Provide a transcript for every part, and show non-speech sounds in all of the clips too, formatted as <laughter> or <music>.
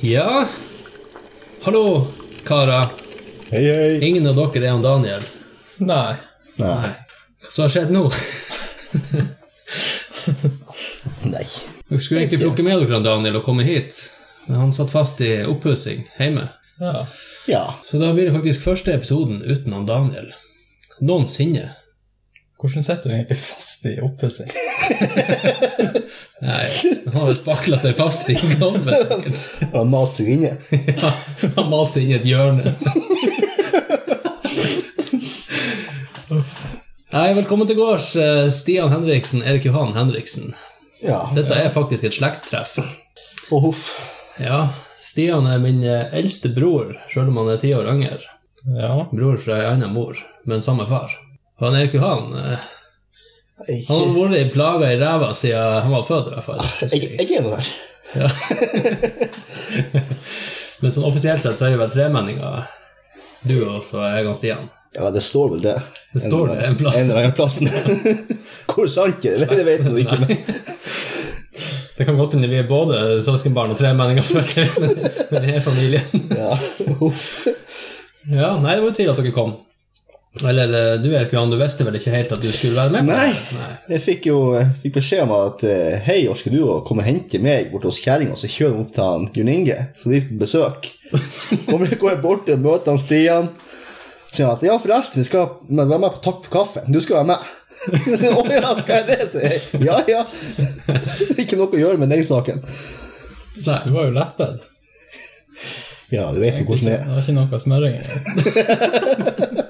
Ja, hallo, karer. Hei, hei. Ingen av dere er han Daniel. Nei. Nei. Hva som har skjedd nå? <laughs> Nei. Dere skulle egentlig plukke med dere Daniel og komme hit, men han satt fast i oppussing hjemme. Ja. Ja. Så da blir det faktisk første episoden uten han Daniel. Noensinne. Hvordan sitter du egentlig fast i oppussing? <laughs> Nei, han har spakla seg fast i gulvet, sikkert. har malt seg inne. <laughs> Ja, han malt seg inn i et hjørne. Nei, velkommen til gårds, eh, Stian Henriksen, Erik Johan Henriksen. Ja. Dette er faktisk et slektstreff. Og huff. Ja, Stian er min eh, eldste bror, sjøl om han er ti år yngre. Ja. Bror fra ei anna mor, men samme far. Han Erik Johan eh, Jeg, han har vært plaga i ræva siden han var født, i hvert fall. jeg, jeg er nå der. <laughs> Men sånn offisielt sett så er vi vel tremenninger, du og så jeg og Stian. Ja, det står vel det. Det står det en plass. En eller annen plass. Hvor sant er det? Det vet jeg ikke. <laughs> Det kan godt hende vi er både søskenbarn og tremenninger med denne <laughs> familien. ja. Ja, nei, det var jo trivelig at dere kom. Eller du Erik Johan, du visste vel ikke helt at du skulle være med? på Nei. det? Nei. Jeg fikk jo fikk beskjed om at eh, hei, orker du å komme og hente meg bort hos kjerringa, så kjører vi opp til han Jon Inge, så de på besøk. <laughs> Kommer går jeg bort og møter han Stian. Sier han at ja, forresten, vi skal være med på Takk for kaffen. Du skal være med. <laughs> Å ja, skal jeg det? sier jeg. Ja, ja. <laughs> Ikke noe å gjøre med den saken. Nei. Du var jo leppet. Ja, du vet jo hvordan det Det er. var ikke noe smøring i.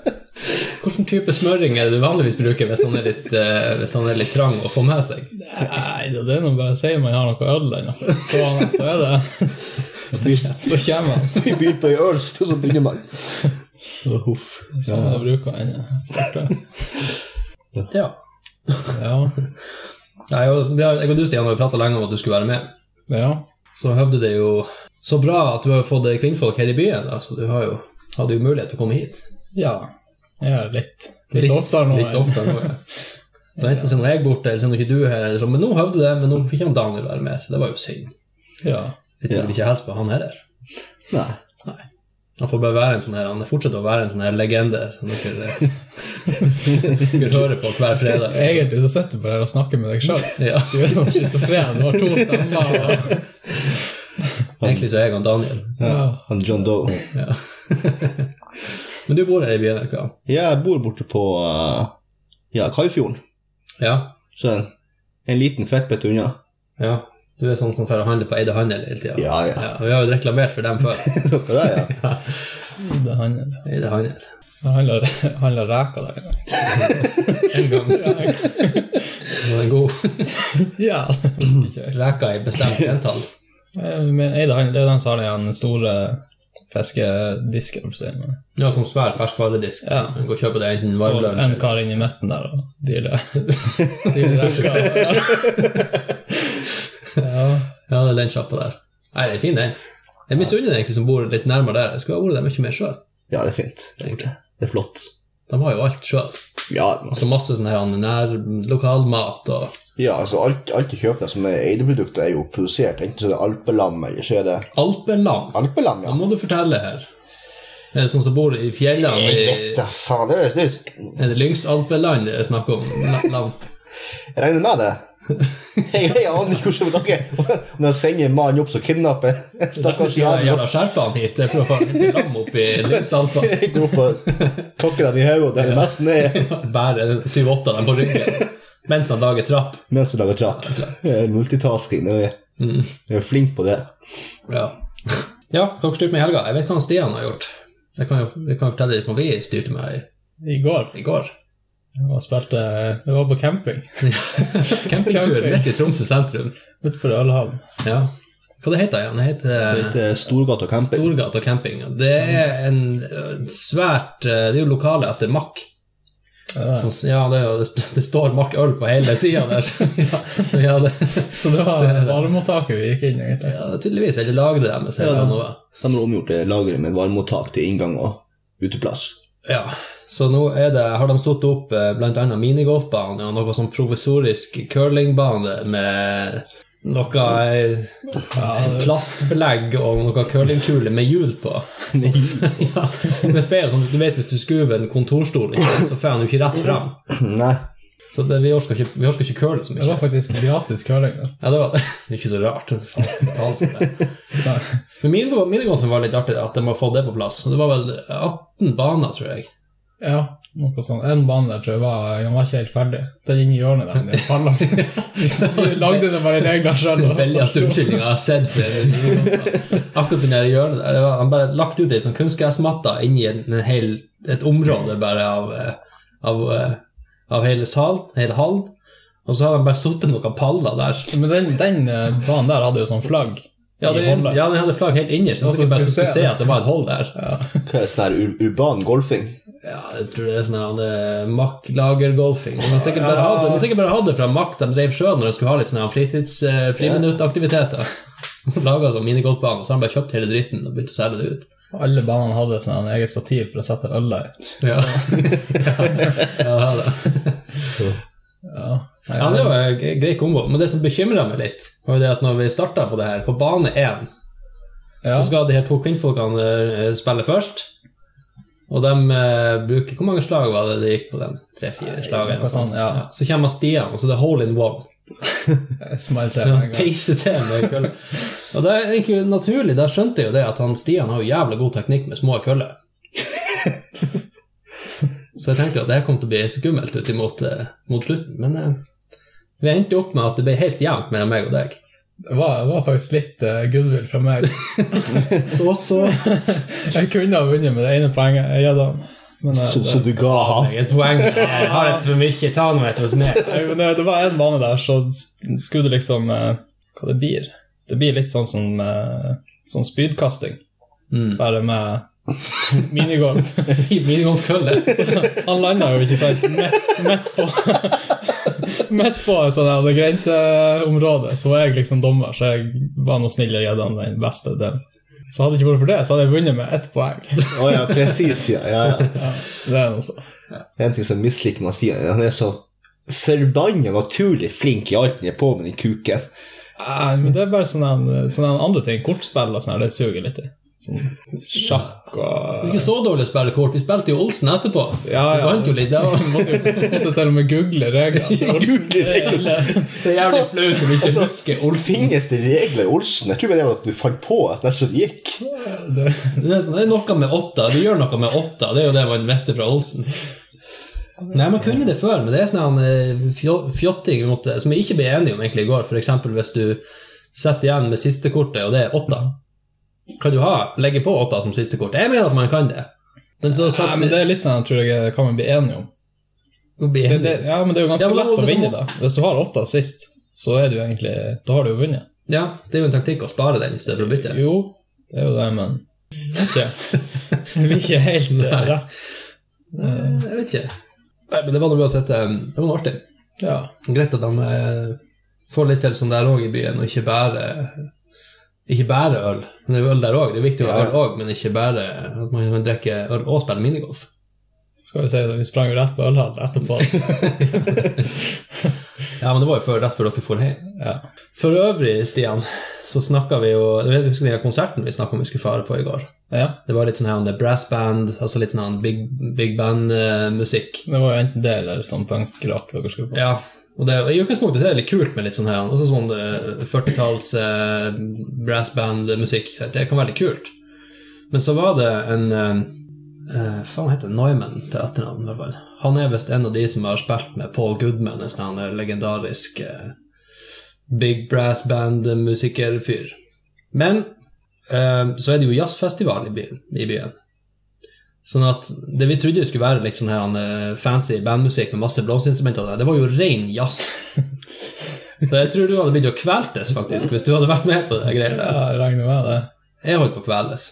Hvilken type smøring er det du vanligvis bruker hvis han er litt, eh, hvis han er litt trang å få med seg? Nei, det er nå bare å si man har noe øl eller noe stående, så er det Så kommer han. Vi byr på ei øl, så begynner man. Huff. Sånn jeg bruker han. starter. Ja. Ja. Jeg og du, Stian, har prata lenge om at du skulle være med. Ja. Så høvde det jo så bra at du har fått kvinnfolk her i byen, da, så du har jo, hadde jo mulighet til å komme hit. Ja. Jeg litt. litt, litt, oftere nå. Litt oftere nå, ja. Så enten så jeg borte, eller så er nå ikke du her, eller så, men nå høvde det, men nå fikk han Daniel være med, så det var jo synd. Ja. Fikk Ja. ikke helst på han heller. Nei. Nei. Han får bare være en sånn her, han fortsetter å være en sånn her legende som dere, <laughs> dere hører på hver fredag. Egentlig så sitter du bare her og snakker med deg sjøl. Ja, Du er sånn schizofren. Du har to stemmer. Og, egentlig så er jeg han Daniel. Ja, han John Doe. Ja. Men du bor her i byen, ikke Jeg bor borte på uh, ja, Kaifjorden. Ja. Så en, en liten fettbit unna. ja. Du er sånn som får handle på Eide Handel hele tida. Ja, ja. Ja, vi har jo reklamert for dem før. <laughs> Dere er, ja. Eide Handel, Eide Handel. Jeg handler reker der. <laughs> En gang. Den var god. <laughs> Ja, det visste ikke. Reka i bestemt entall. Eh, Men Eide handel, det er den som har den store fiskedisken. Ja, som svær ferskvaredisk. Ja. Du kan og kjøper det enten Står varmlunsj en eller kar inni midten der og dealer <laughs> altså. Ja. Ja, det er den sjappa der. Nei, det er fin, den. Jeg misunner den egentlig som bor litt nærmere der. Jeg skulle ha vært der mye mer sjøl. ja, det er fint. Det er, Det er flott. De har jo alt sjøl. Ja, altså, masse sånn her nærlokalmat og ja, altså alt, alt de kjøper som er Eide-produkter, er jo produsert. Enten så er det alpelam, eller så er det alpelam. Alpelam, Da ja. må du fortelle her. Er det sånn som bor i fjellene Jeg vet da faen. Det er, det er, Er det Lyngsalpeland det er snakk om? Lam. jeg <laughs> regner med det. Jeg, jeg aner ikke hvordan dere Når jeg sender mannen opp så kidnapper en stakkars jeg jævel jævla skjerpe han hit. For å få lam opp i. Jeg går opp og kakker dem i hodet, og det er mest ned <laughs> Bære syv-åtte av dem på ryggen mens han lager trapp. mens han lager trapp. Multitasking. Jeg er, Mm. er flink på det. Ja. ja, hva har dere styrt med i helga? Jeg vet hva Stian har gjort. Det kan jo, jeg kan fortelle litt hva vi styrte med i, I går i går. Var spilte Jeg var på camping <laughs> Campingtur midt i Tromsø sentrum. utenfor Ølhavn. Ja. Hva det heter? Det heter Det heter Storgata camping. Storgata camping. Det er en svært Det er jo lokale etter Mack. Ja. Så, ja, det, er jo, det, står Mack øl på hele sida der. Så, <laughs> ja, så ja, det, <laughs> Så det var varmemottaket vi gikk inn i. ja, tydeligvis. Eller lageret deres. Ja. var. De har omgjort det lageret med varmemottak til inngang og uteplass. Ja, så nå er det, har de satt opp bl.a. blant annet minigolfbane og noe sånn provisorisk curlingbane med noe ja, plastbelegg og noe curlingkule med hjul på. <laughs> <laughs> ja, som er feil, sånn, du vet Hvis du skuver en kontorstol, så får han jo ikke rett fram. Nei. Så det, vi orker ikke, vi orker ikke curle så Det var faktisk gratis curling. da. Ja, det var det. er ikke så rart. Det. Men minigol- minigolfen var litt artig, at de har fått det på plass. Det var vel 18 baner, tror jeg. Ja, noe sånn. En bane der tror jeg var, den var ikke helt ferdig. Den inni hjørnet der. Den. <laughs> Vi lagde det bare regler sjøl. Veldigste unnskyldninga jeg har sett for. Akkurat den der hjørnet der. Det var, han bare lagt ut ei sånn kunstgressmatte inni en, en hel, et område bare av, eh, av, eh, av hele salen, hele hallen. Og så hadde han bare satt noen paller der. Men den, den eh, banen der hadde jo sånn flagg. Ja, det, ja den hadde flagg helt innerst, så så jeg bare skulle se se at det var et hold der. Ja. Hva er sånn her ur urban golfing? Ja, jeg tror det er sånn Mack-lagergolfing. De har sikkert bare hatt det, sikkert bare hatt det fra Mack de drev sjøl når de skulle ha litt sånne fritids uh, friminuttaktiviteter. Laga sånn minigolfbane, og så har de bare kjøpt hele dritten og begynt å selge det ut. Alle banene hadde sånn eget stativ for å sette øla i. Ja, <laughs> ja, det. Ja. Ja, det var en grei kombo. Men det som bekymra meg litt, var jo det at når vi starta på det her, på bane én, Ja. så skal de her to kvinnfolkene eh, spille først. Og de uh, bruker Hvor mange slag var det det gikk på den? Tre-fire slag? Sånn, sånt, ja. Så kommer Stian, og så er det hole in one. <laughs> Smalt til med en gang. <laughs> Og det er egentlig naturlig, da skjønte jeg jo det at han Stian har jo jævla god teknikk med små køller. <laughs> Så jeg tenkte jo at det kom til å bli skummelt ut imot uh, mot slutten, men uh, vi endte opp med at det ble helt jevnt mellom meg og deg. Det var, det var faktisk litt uh, goodwill fra meg. <laughs> Så, så <laughs> Jeg kunne ha vunnet med det ene poenget jeg gitt han. Men eh, Så, det, så du ga han? Et poeng. Jeg har et for mye. Ta noe et hos meg. Det, det var en bane der, så skulle det liksom uh, Hva det blir? Det blir litt sånn som eh, sånn spydkasting, Mm. bare med minigolf. <laughs> Minigolfkølle. Så han landa jo, ikke sant, midt på <laughs> Midt på et sånt grenseområde, så var jeg liksom dommer, så jeg var nå snill og gitt han den beste delen. Så hadde det ikke vært for det, så hadde jeg vunnet med ett poeng. Å ja, presis, ja. ja, ja. <laughs> Det er noe så. En ting som misliker med si, han er så forbanna naturlig flink i alt han er på med den kuken. Nei, men det er bare sånne, sånne andre ting. Kortspill og sånn, det suger litt i. Sånn sjakk og ikke så dårlig å spille kort. Vi spilte jo Olsen etterpå. Ja, Vi vant jo litt. da. var måtte, måtte til og med google reglene til Olsen. Det er jævlig flaut om vi ikke husker Olsen. Fingeste regler i Olsen? Jeg tror det var at du fant på at det er det gikk. Det, Det er, sånn, det er noe med åtta. Du gjør noe med åtta. Det er jo det man mister fra Olsen. Nei, man kunne det før, men det er sånn eh, fjotting måtte- som vi ikke ble enige om egentlig i går. F.eks. hvis du sitter igjen med siste kortet, og det er åtta. Kan du ha, legge på åtta som siste kort? Jeg mener at man kan det. Men så så, nei, men det er litt sånn, jeg tror jeg kan man bli enig om. Så det, ja, men det er jo ganske Ja, lett å vinne, da. Hvis du har åtta sist, så er du egentlig Da har du jo vunnet. ja, det er jo en taktikk å spare den i stedet for å bytte. Jo, det er jo det, men ikke. <laughs> Vi er ikke helt Nei. rett. Nei, Jeg vet ikke. Nei, men det var noe uansett eh, Det var noe artig. Ja. Greit at de eh, får litt til som det òg i byen, og ikke bare ikke bare øl. Men det er jo øl der òg. Det er viktig å ha øl òg, men ikke bare at man kan drikke øl og spille minigolf. Skal vi si det, vi sprang jo rett på ølhall etterpå. <laughs> <laughs> Ja, men det var jo før, rett før dere for hjem. Ja. For øvrig, Stian, så snakka vi jo Du vet, husker den konserten vi snakka om vi skulle fare på i går? ja. Det var litt sånn her det brass band, altså litt sånn big, big band-musikk. Det var jo enten det eller sånn punk-rock dere skulle på. Ja, og det, i utgangspunktet er det litt kult med litt sånn her, altså sånn eh, 40-talls eh, brassband-musikk. Det kan være litt kult. Men så var det en eh, eh, Faen heter? Neumann til etternavn, i hvert fall. Han er visst en av de som har spilt med Paul Goodman, en sånn legendarisk eh, big brass band-musikerfyr. Men eh, så er det jo jazzfestival i byen. I byen. Sånn at det vi trodde skulle være litt sånn her eh, fancy bandmusikk med masse blomsterinstrumenter, det, det var jo ren jazz. <laughs> Så jeg tror du hadde begynt å kveltes, faktisk, hvis du hadde vært med på det greiene. Ja, jeg regner med det. Jeg holdt på å kveles.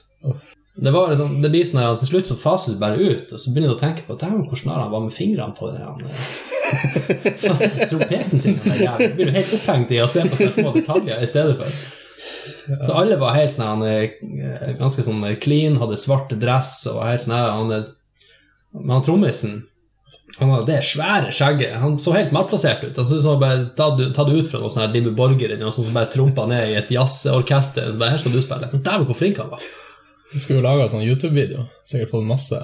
Det, var liksom, det blir sånn at til slutt så faser du bare ut, og så begynner du å tenke på dæven, hvordan har han var med fingrene på den <laughs> trompeten sin. Så blir du helt opphengt i å se på små detaljer i stedet for. Så alle var helt sånn eh, ganske sånn clean, hadde svart dress og var helt sånn her Men han trommisen Han hadde det svære skjegget. Han så helt malplassert ut. Han som han bare tatt, tatt ut fra noe sånn Dimmu Borger eller noe sånt som bare trompa ned i et jazzorkester. Så bare, her skal du spille. Men dæven, hvor flink han var. Du skulle jo lage en sånn YouTube-video. Sikkert fått masse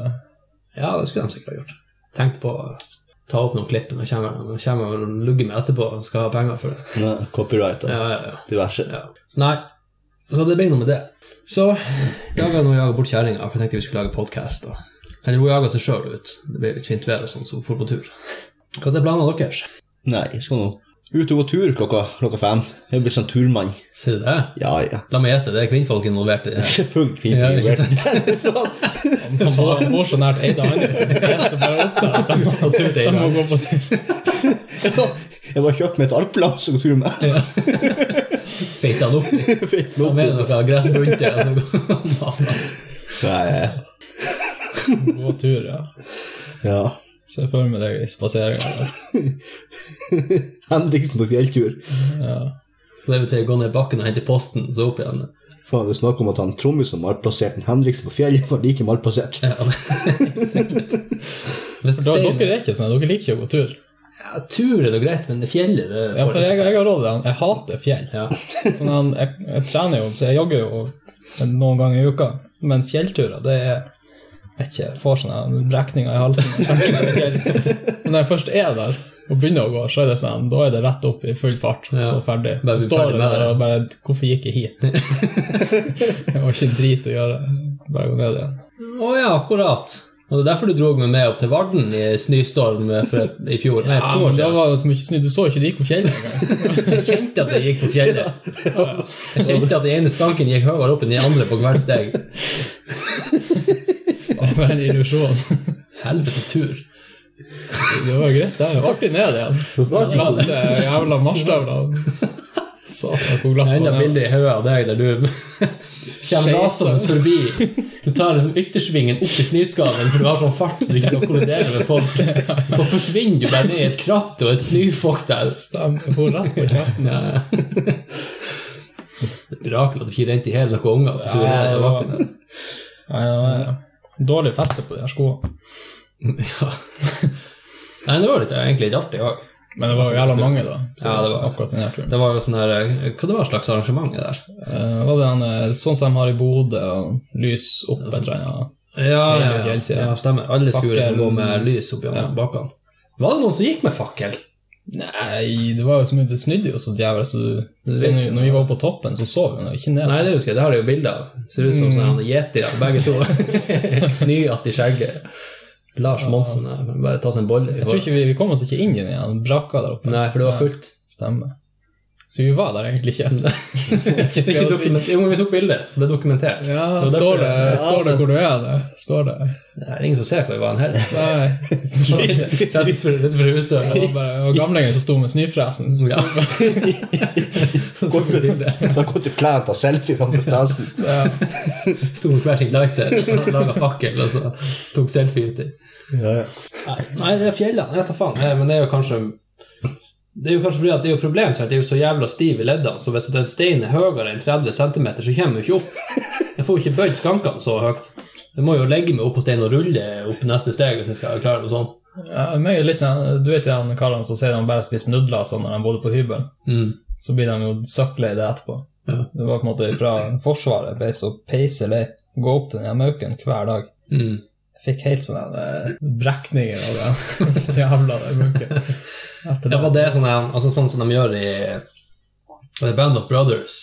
Ja, det skulle de sikkert ha gjort. Tenkte på å ta opp noen klipp jeg kommer, jeg kommer og lugger meg etterpå og skal ha penger for det. Ja, copyright og Ja, ja, ja. diverse. ja. Nei, så det ble noe med det. Så i dag har jeg jaga bort kjerringa, for jeg tenkte vi skulle lage podkast. Eller hun jaga seg sjøl ut. Det ble litt fint vær og sånn, så hun dro på tur. Hva er planene deres? Nei, jeg skal nå ut og gå tur klokka, klokka fem. Jeg blir sånn turmann. Ser du det? Ja, ja. La meg gjette, det er kvinnfolk involvert i det. <laughs> Selvfølgelig. Ja, ikke fint. <laughs> Han bor, han må så nært er <laughs> opp der at de må, tur de må gå på tur. Jeg bare kjøpt meg et alpelass og gå tur med. Feita han opp i. Han mener noe gressbunte. Nei, Gå tur, ja. ja. Se for meg deg i spaseringa. <laughs> Henriksen på fjelltur. Ja. Det vil si gå ned bakken og hente posten, så opp igjen. Faen, det er snakk om at han trommisen malplasserte en Henriksen på fjellet, var like malplassert. Ja, <laughs> dere er ikke sånn, dere liker ikke å gå tur. ja, tur er da greit, men det fjellet det Ja, for jeg jeg, har råd til det. Jeg hater fjell. Ja. <laughs> Sånn, jeg, jeg trener jo, så jeg jogger jo noen ganger i uka. Men fjellturer, det er vet ikke, jeg får sånne brekninger i halsen. jeg. <laughs> Men når jeg først er der og begynner å gå, så er det sånn, da er det rett opp i full fart. Ja. Så ferdig. Så står jeg der og bare Hvorfor gikk jeg hit? <laughs> Jeg var ikke drit å gjøre. Bare gå ned igjen. Å ja, akkurat. Og det er derfor du dro meg med opp til Varden i snøstorm i fjor? Nei, Ja, men det var så mye snø. Du så ikke det gikk på fjellet engang. Jeg kjente at det gikk på fjellet. Jeg kjente at den ene skanken gikk høyere opp enn den andre på hvert steg. <laughs> Det var en illusjon. Helvetes tur. Det var greit, det er artig ned igjen. Glatte jævla marsjstøvler. Satan, hvor glatt Enda er. det. bilde i hodet av deg der du kommer rasende forbi. Du tar liksom yttersvingen opp i snøskallen for du har sånn fart så du ikke skal kollidere med folk. Så forsvinner du bare ned i et kratt og et snøfokk der. Stemmer. får rett på kjeften. Ja. Det mirakel at du ikke rente i hele noen unger. Ja, ja, Ja, Dårlig feste på de her skoene. Ja. <laughs> Nei, det var litt, egentlig litt artig òg. Men det var jo jævla mange, da. Så Ja, det var- akkurat den her turen. Det var jo sånn her Hva det var slags arrangement der? Uh, var det han, eh, sånn som de har i Bodø, og lys opp et eller annet. Ja, ja, ja stemmer. Alle skurer som går med lys oppi Ja. bakkene. Var det noen som gikk med fakkel? Nei, det var jo så mye Det snudde jo så så når, vi var på toppen, så så vi ikke ned. Nei, det husker jeg. Det har jeg jo bilder av. Ser ut som Mm. sånne yetier, begge to. <laughs> Snyete i skjegget. Lars Monsen. Bare ta seg en bolle. Jeg tror ikke vi, vi kom oss ikke inn i den igjen. Braka der oppe. Nei, for det var fullt. Stemmer. Så vi var der egentlig ikke. ennå. <laughs> ikke dokument- Jo, men vi tok bilder, så det er dokumentert. Ja, Det står det, derfor- står det hvor du er? Det? Står det? Det er ingen som ser hvor vi var heller. <laughs> <laughs> Rett for, husdøra. Det var gamlingen som sto med snøfresen. Ja. Da kom til klærne til selfie framfor fresen. Ja. Sto med hver sin lighter, laga fakkel og så tok selfie uti. Ja, ja. Nei, det er fjellene. Jeg tar faen. Men det er jo kanskje det er jo kanskje fordi at det er jo problem så at det er jo så jævla stiv i leddene, så hvis den steinen er høyere enn 30 cm, så kommer jo ikke opp. Jeg får jo ikke bøyd skankene så høyt. Jeg må jo legge meg opp på steinen og rulle opp neste steg hvis jeg skal klare noe sånt. Ja, meg er litt sånn, Du vet de karene som sier de bare spiser nudler sånn når de bodde på hybel? Mm. Så blir de jo søkklei det etterpå. Ja. Det var på en måte fra Forsvaret ble så peiselig. Gå opp til den mauken hver dag. Mm. Fikk helt sånne eh, brekninger av den <laughs> jævla munken. Det var det sånn, altså, sånn som de gjør i The Band of Brothers.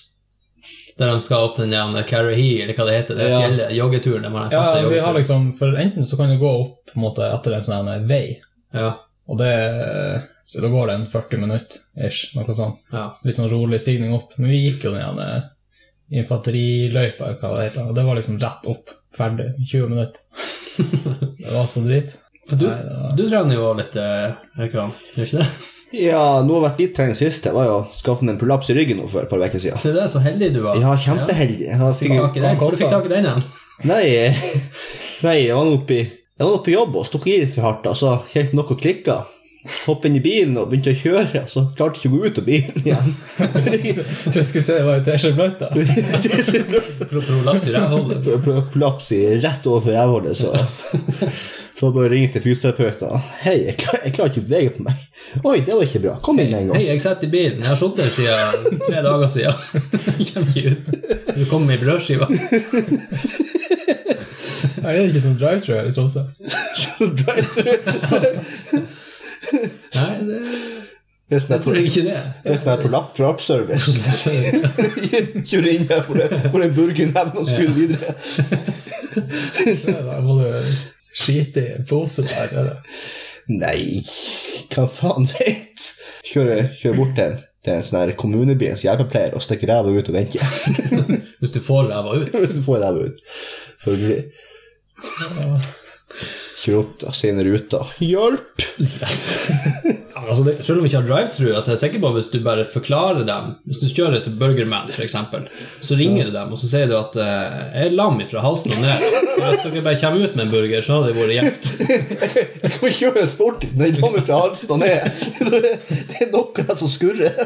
Der de skal opp til den Carrahy, eller hva det heter, det Ja. fjellet, joggeturen. De har den Ja, vi har liksom, for enten så kan du gå opp måte etter en sånn vei, Ja, og det så da går det en 40 minutter, ish, noe sånt. ja. Litt sånn rolig stigning opp. Men vi gikk jo den infanteriløypa, hva det heter, og det var liksom rett opp, ferdig, 20 minutter. <laughs> det var så drit. Du, Nei, var- du trener jo litt, eh, gjør ikke det? ja, noe har vært litt trening sist. Det var jo å skaffe meg en prolaps i ryggen for et par uker siden. Så det er så heldig du var. Ja, kjempeheldig. Jeg Fikk tak i den. Hvor fikk tak i den igjen? nei, nei, jeg var nå oppe i nå på jobb og stukk i litt for hardt, og så kjente noe klikka. Hoppet inn i bilen og begynte å kjøre, og så klarte ikke å gå ut av bilen igjen. <laughs> Så jeg skulle se det var en T-skjorte. Prolaps i rævhullet. Pro- pro- Prolaps i rett overfor rævhullet, så <laughs> Så bare ringe til fysioterapeuten. 'Hei, jeg, klar, jeg klarer ikke å bevege på meg.' 'Oi, det var ikke bra. Kom inn med en Hei, jeg sitter i bilen. Jeg har sittet her siden tre dager siden. <laughs> Kommer ikke ut. Du kommer med brødskiva. Jeg er ikke som drive-thru her i Tromsø. Så driver- Nei, det, Det er sånn jeg tror ikke det. det er på lapp fra Appservice. <laughs> <laughs> Kjør inn her for, det- for en burgernevn og skru videre. Da må du skite i en pose der. Eller? Nei, hva faen vet? Kjøre, kjøre bort til en, til en sånn kommunebyens hjelpepleier og stikke ræva ut og vente. <laughs> Hvis du får ræva ut. Hvis du får ræva ut. Følgelig. Opp sine ruter. ut. Hjelp! <laughs> Altså det, selv om vi ikke har drive-through, altså jeg er sikker på at hvis du bare forklarer dem Hvis du kjører til Burgerman, f.eks., så ringer du dem og så sier du at eh, jeg er lam fra halsen og ned. Så hvis dere bare kommer ut med en burger, så hadde det vært gjevt. <laughs> Jeg kan kjøre en sport når jeg kommer fra halsen og ned. Det er noe som skurrer.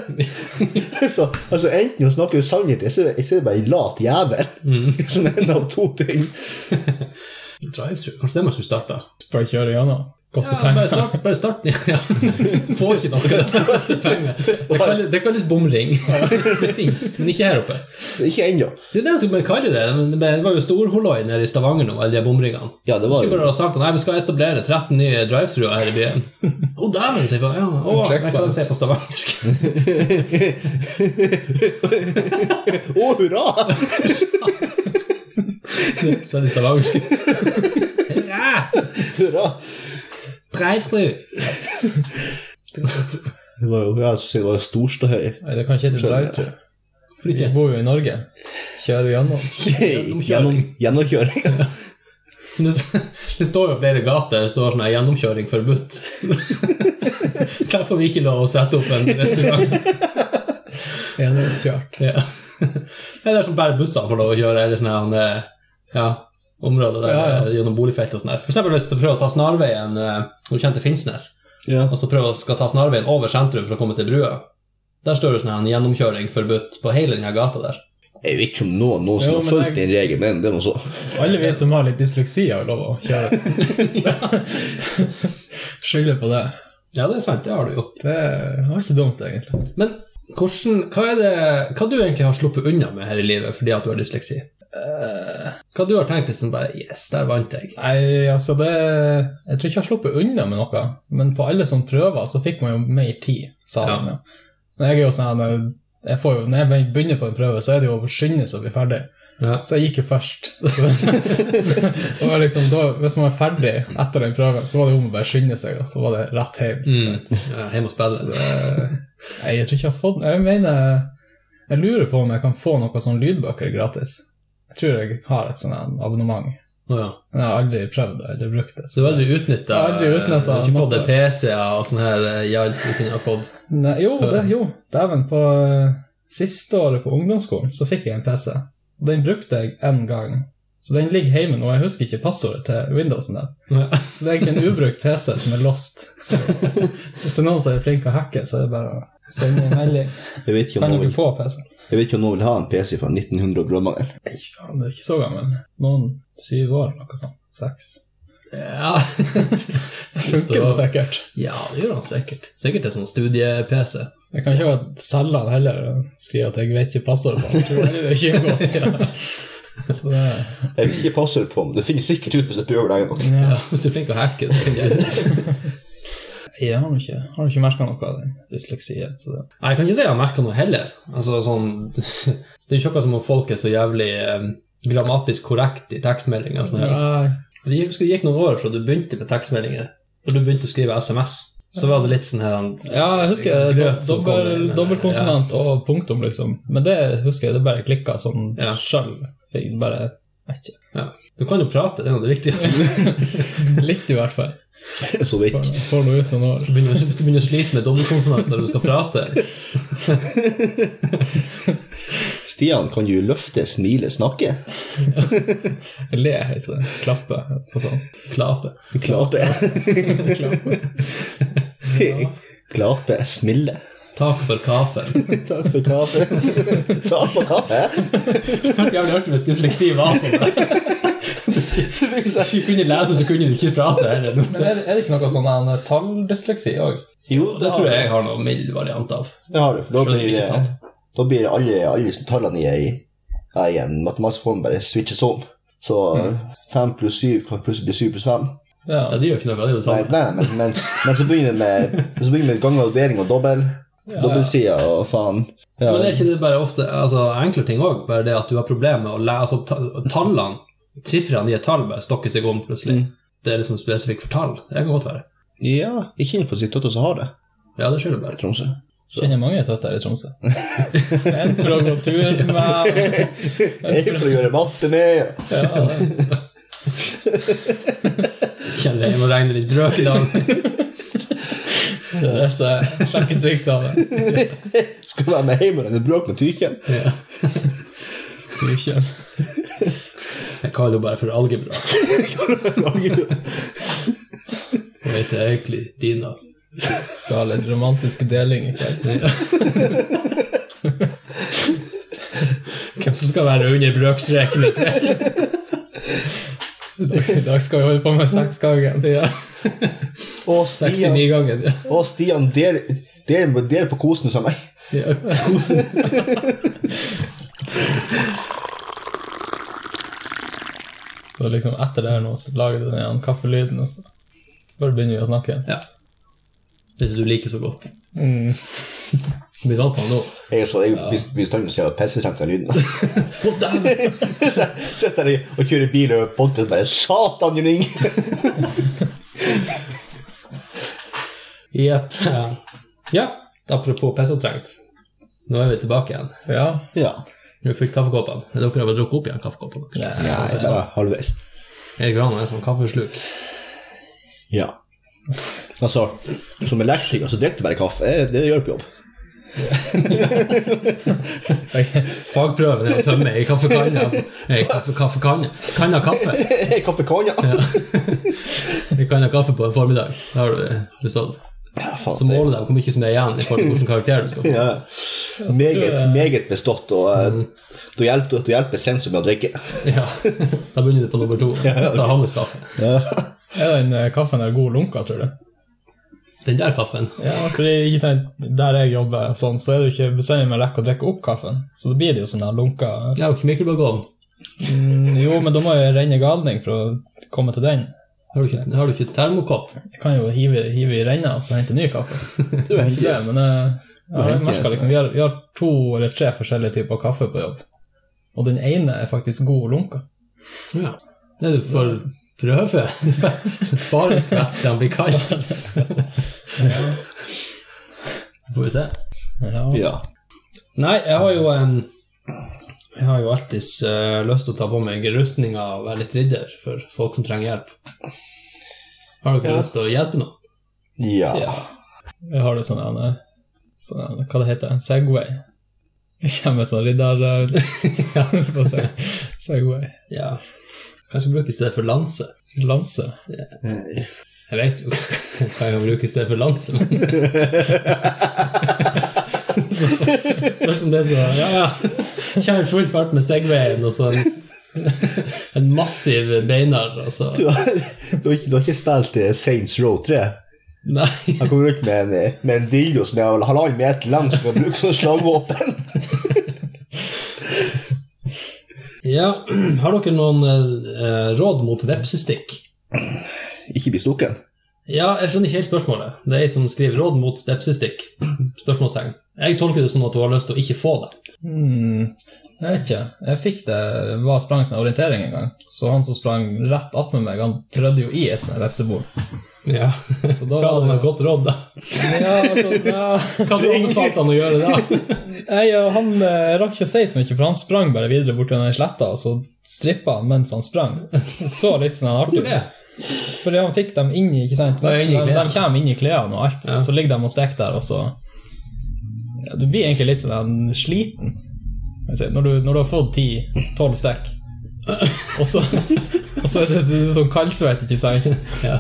Så, altså, enten å snakke jeg ser, jeg ser bare en lat jævel. Som en av to ting. <laughs> Drive-through, kanskje det man skulle starta? Bare kjøre gjennom. Koste Ja, bare start. Bare start. Ja. Du <laughs> får ikke noe. Det koster penger. Det kalles, det kalles bomring. Det fins, men ikke her oppe. Ikke ennå. Det er det de bare kalle det. Men det var jo storholoi nede i Stavanger nå, alle de bomringene. Ja, det var skulle bare ha sagt at nei, vi skal etablere 13 nye drive-thruer her i byen. <laughs> Å, dæven, sier jeg. Ja, å, jeg klarer å si på stavangersk. <laughs> Å, hurra! Så er det stavangersk. Hurra! hurra. Drive-through. Det var jo, ja, som sier det var storståhøy. Nei, det kan ikke hete breifru. For ikke. Vi bor jo i Norge. Kjører gjennom. Gjennom, gjennomkjøring. <laughs> Det det står jo flere gater det står sånn gjennomkjøring forbudt. <laughs> Der får vi ikke lov å sette opp en restaurant. <laughs> Enhetskjørt. Ja. Det er der som bare bussene får lov å kjøre, eller sånn her eh, ja, områder der Ja, ja. eh, gjennom boligfelt og sånn der. Eksempel hvis du prøver å ta snarveien eh, du kjenner til Finnsnes, Ja. og så prøver skal ta snarveien over sentrum for å komme til brua. Der står det sånn en gjennomkjøring forbudt på hele denne gata der. Jeg vet ikke om noen, noen som Jo, har fulgt den regelen, men det er noe så. Alle vi som har litt dysleksi, har lov å kjøre. <laughs> Skylder på det. Ja, det er sant, det har du jo. Det var ikke dumt, egentlig. Men hvordan, hva er det hva du egentlig har sluppet unna med her i livet fordi at du har dysleksi? Hva du har tenkt liksom bare Yes, der vant jeg. Nei, altså det Jeg tror ikke jeg har sluppet unna med noe, men på alle sånne prøver så fikk man jo mer tid, sa Ja. de. Men jeg er jo sånn jeg får jo, Når jeg begynner på en prøve, så er det jo å skynde seg å bli ferdig. Ja. Så jeg gikk jo først. <laughs> og liksom, da, hvis man var ferdig etter den prøven, så var det om å bare skynde seg, og så var det rett hjem. Mm. Ja, hjem og spille. Nei, jeg tror ikke jeg har fått Jeg mener Jeg lurer på om jeg kan få noen sånne lydbøker gratis. Jeg tror jeg har et sånt abonnement. Å ja. Jeg har aldri prøvd det eller brukt det. Så du har aldri utnytta Du har ikke fått PC-er og sånn her jazz du kunne ha fått? Nei, jo, det, jo, dæven. På eh, siste året på ungdomsskolen så fikk jeg en PC. Og Den brukte jeg én gang. Så den ligger hjemme nå. Jeg husker ikke passordet til Windowsen der. Ja. Så det er egentlig en ubrukt PC som er lost. Så hvis det er noen som er flink til å hacke, så er det bare å sende en melding. Jeg vet ikke om Kan vil, få PC? jeg vet ikke om noen vil ha en PC fra 1900 og blåmangel. Nei, faen, det er ikke så gammel. Noen syv år, noe sånt. Seks. Ja. <laughs> Det Funker da sikkert? Ja, det gjør han sikkert. Sikkert en sånn studie-PC. Jeg kan ikke selge den heller og skrive at jeg vet ikke passordet på den. Det er ikke godt. <laughs> Så det Jeg vet ikke passordet på, men det finner sikkert ut hvis jeg prøver lenge nok. ja. Ja, hvis du er flink til å hacke, så finner jeg ut. <laughs> Jeg har ikke, har ikke merka noe av den dysleksien. Så det. Jeg kan ikke si jeg har merka noe heller. Altså, sånn, <laughs> det er jo ikke akkurat som om folk er så jævlig eh, grammatisk korrekt i tekstmeldinger. Sånn det gikk noen år fra du begynte med tekstmeldinger, og du begynte å skrive SMS. Så var det litt sånn her Ja, jeg husker Grøt som dobbel, men- dobbeltkonsonant og punktum, liksom. Men det husker jeg, det bare klikka sånn Ja. sjøl. Bare vet ikke. ja. Du kan jo prate, det er noe av det viktigste. <laughs> Litt, i hvert fall. Så vidt. Får, får nå ut noen år. Du begynner, du begynner å slite med dobbeltkonsonant når du skal prate. <laughs> Stian, kan du løfte, smile, snakke? Le, heter det. Klappe. Altså, klape. Klape. Klape. Klappe. Klape, smille. <laughs> Takk for kaffen. Takk for kaffe. Takk for kaffe. Jævlig artig hvis dysleksi var sånn. Hvis du ikke kunne lese, så kunne du ikke prate heller. Men er, det- ikke noe sånn en talldysleksi òg? Jo, Det tror jeg jeg har noe mild variant av. Det har du, for da blir, tall. Da blir alle, alle tallene i, i en matematisk form bare switches om. Så fem pluss syv kan plutselig bli syv pluss fem. Ja. det gjør ikke noe, det er jo det Nei, samme. nei, men, men, men så begynner det med, ganger og deling og dobbel. Dobbeltsida og faen. Ja. Men er ikke det bare ofte altså, enkle ting òg? Bare det at du har problemer med å lese altså, Tallene, sifrene i et tall, bare stokker seg om plutselig. Mm. Det er liksom spesifikt for tall. Det kan godt være. ja, ikke innenfor sitt tøtter som har det, Ja, det jo bare. Tromsø. Kjenner mange tøtter i Tromsø. <laughs> En for å gå tur med En for å gjøre matte med. ja, det- Kjenner jeg må regne litt brøk i dag. Det er så sjekketriks av det. Skal være med hjem og bråk med tykjen. Ja. Tykjen. Jeg kaller det bare for algebra. <laughs> Og heter egentlig Dina. Skal ha litt romantisk deling i kveld. <laughs> Hvem som skal være under brøkstreken i kveld? I dag skal vi holde på med seksgangen. Ja. Og <laughs> Stian, 69-gangen. Ja. og Stian del, del, del på kosen som meg. Ja. <laughs> Kosen. Så liksom etter det her nå, så lager du den kaffelyden, og så bare begynner vi å snakke. igjen. Ja. Det som du liker så godt. Mm. <laughs> Blir vant den nå. Jeg er så, jeg blir stand til å pissetrengt av lyden. <laughs> <laughs> Å, dæven! Sitter der og kjører bil og podkast bare Satan, du Inge! Jepp. Ja. apropos apropos pissetrengt. Nå er vi tilbake igjen. Ja. Ja. Nå har vi fylt kaffekoppene. Dere har vel drukket opp igjen kaffekoppene? Nei, ja bare halvveis. Erik Johan er en sånn kaffesluk. Ja. Altså, som elektriker så drikker du bare kaffe. Det, det gjør på jobb. <laughs> Fagprøven er å tømme ei kaffekanne. Ei kaffe, kaffekanne. Kanna kaffe. <laughs> Kaffe kaffekanne. ja. Ei kanne kaffe på en formiddag. Da har du bestått. ja faen, Så måler de hvor mye som er igjen i forhold til hvilken karakter du skal få. <laughs> Ja. Meget, jeg- meget bestått, og mm. da hjelper, hjelper sensor med å drikke. Ja. Da begynner du på nummer to. Da har hans kaffe. Ja. Er den eh, kaffen der god lunka, tror du? Den der kaffen Ja, for ikke sant, Der jeg jobber, sånn, så er det ikke bestandig med rekker å drikke opp kaffen. Så da blir det jo sånn der lunka Ja, ikke mikrobølgeovn. mm, Jo, men da må jeg renne galning for å komme til den. Har du ikke, har du ikke termokopp? Jeg kan jo hive, hive i renna og så hente ny kaffe. <laughs> Det er Ikke det, men jeg, ja, jeg merker liksom, vi har, vi har to eller tre forskjellige typer kaffe på jobb. Og den ene er faktisk god lunka. Ja. Det er for prøve. <laughs> Spare en skvett til han blir kald. Får vi se. Ja. Ja. Nei, jeg har jo en Jeg har jo alltid lyst til å ta på meg rustninga og være litt ridder for folk som trenger hjelp. Har dere Ja. lyst til å hjelpe noen? Ja. Ja. Jeg har du sånn en, eh, sånn Hva det heter En Segway. Det kommer sånn ridder... <laughs> <laughs> Uh, jeg. Segway. Ja. Hva skal jeg bruke i stedet for lanse? Lanse. Yeah. Jeg vet jo hva jeg kan bruke i stedet for lanse, men <laughs> Spørs om det er så Ja, ja. Kommer i full fart med Segwayen og så en, en massiv beinar, og så Du har, du har ikke, du har ikke spilt eh, Saints Row 3? Nei. Han kommer ut med en, eh, med en dildo som er halvannen meter lang, som kan brukes som slagvåpen. Ja, <clears throat> har dere noen eh, råd mot vepsestikk? Ikke bli stukken. Ja, jeg skjønner ikke helt spørsmålet. Det er ei som skriver 'råd mot vepsestikk'. <clears throat> Spørsmålstegn. Jeg tolker det sånn at hun har lyst til å ikke få det. Hmm, jeg vet ikke. Jeg fikk det var sprang sin orientering en gang. Så han som sprang rett attmed meg, han trødde jo i et sånt vepsebol. Ja. Så da Ga han et godt råd, da? Ja, altså, ja. <laughs> Hva du han å gjøre da? Nei, han eh, rakk ikke å si så mye, for han sprang bare videre bort til den sletta, og så strippa han mens han sprang. Så litt sånn artig Hvorfor? Fordi han fikk dem inn i ikke sant? Inn de, de kommer inn i klærne og alt, Ja. så ligger de og steker der, og så ja, Du blir egentlig litt sånn sliten. Når, du, når du har fått 10-12 stekk, og så Og så er det, sånn kaldsvett, ikke sant.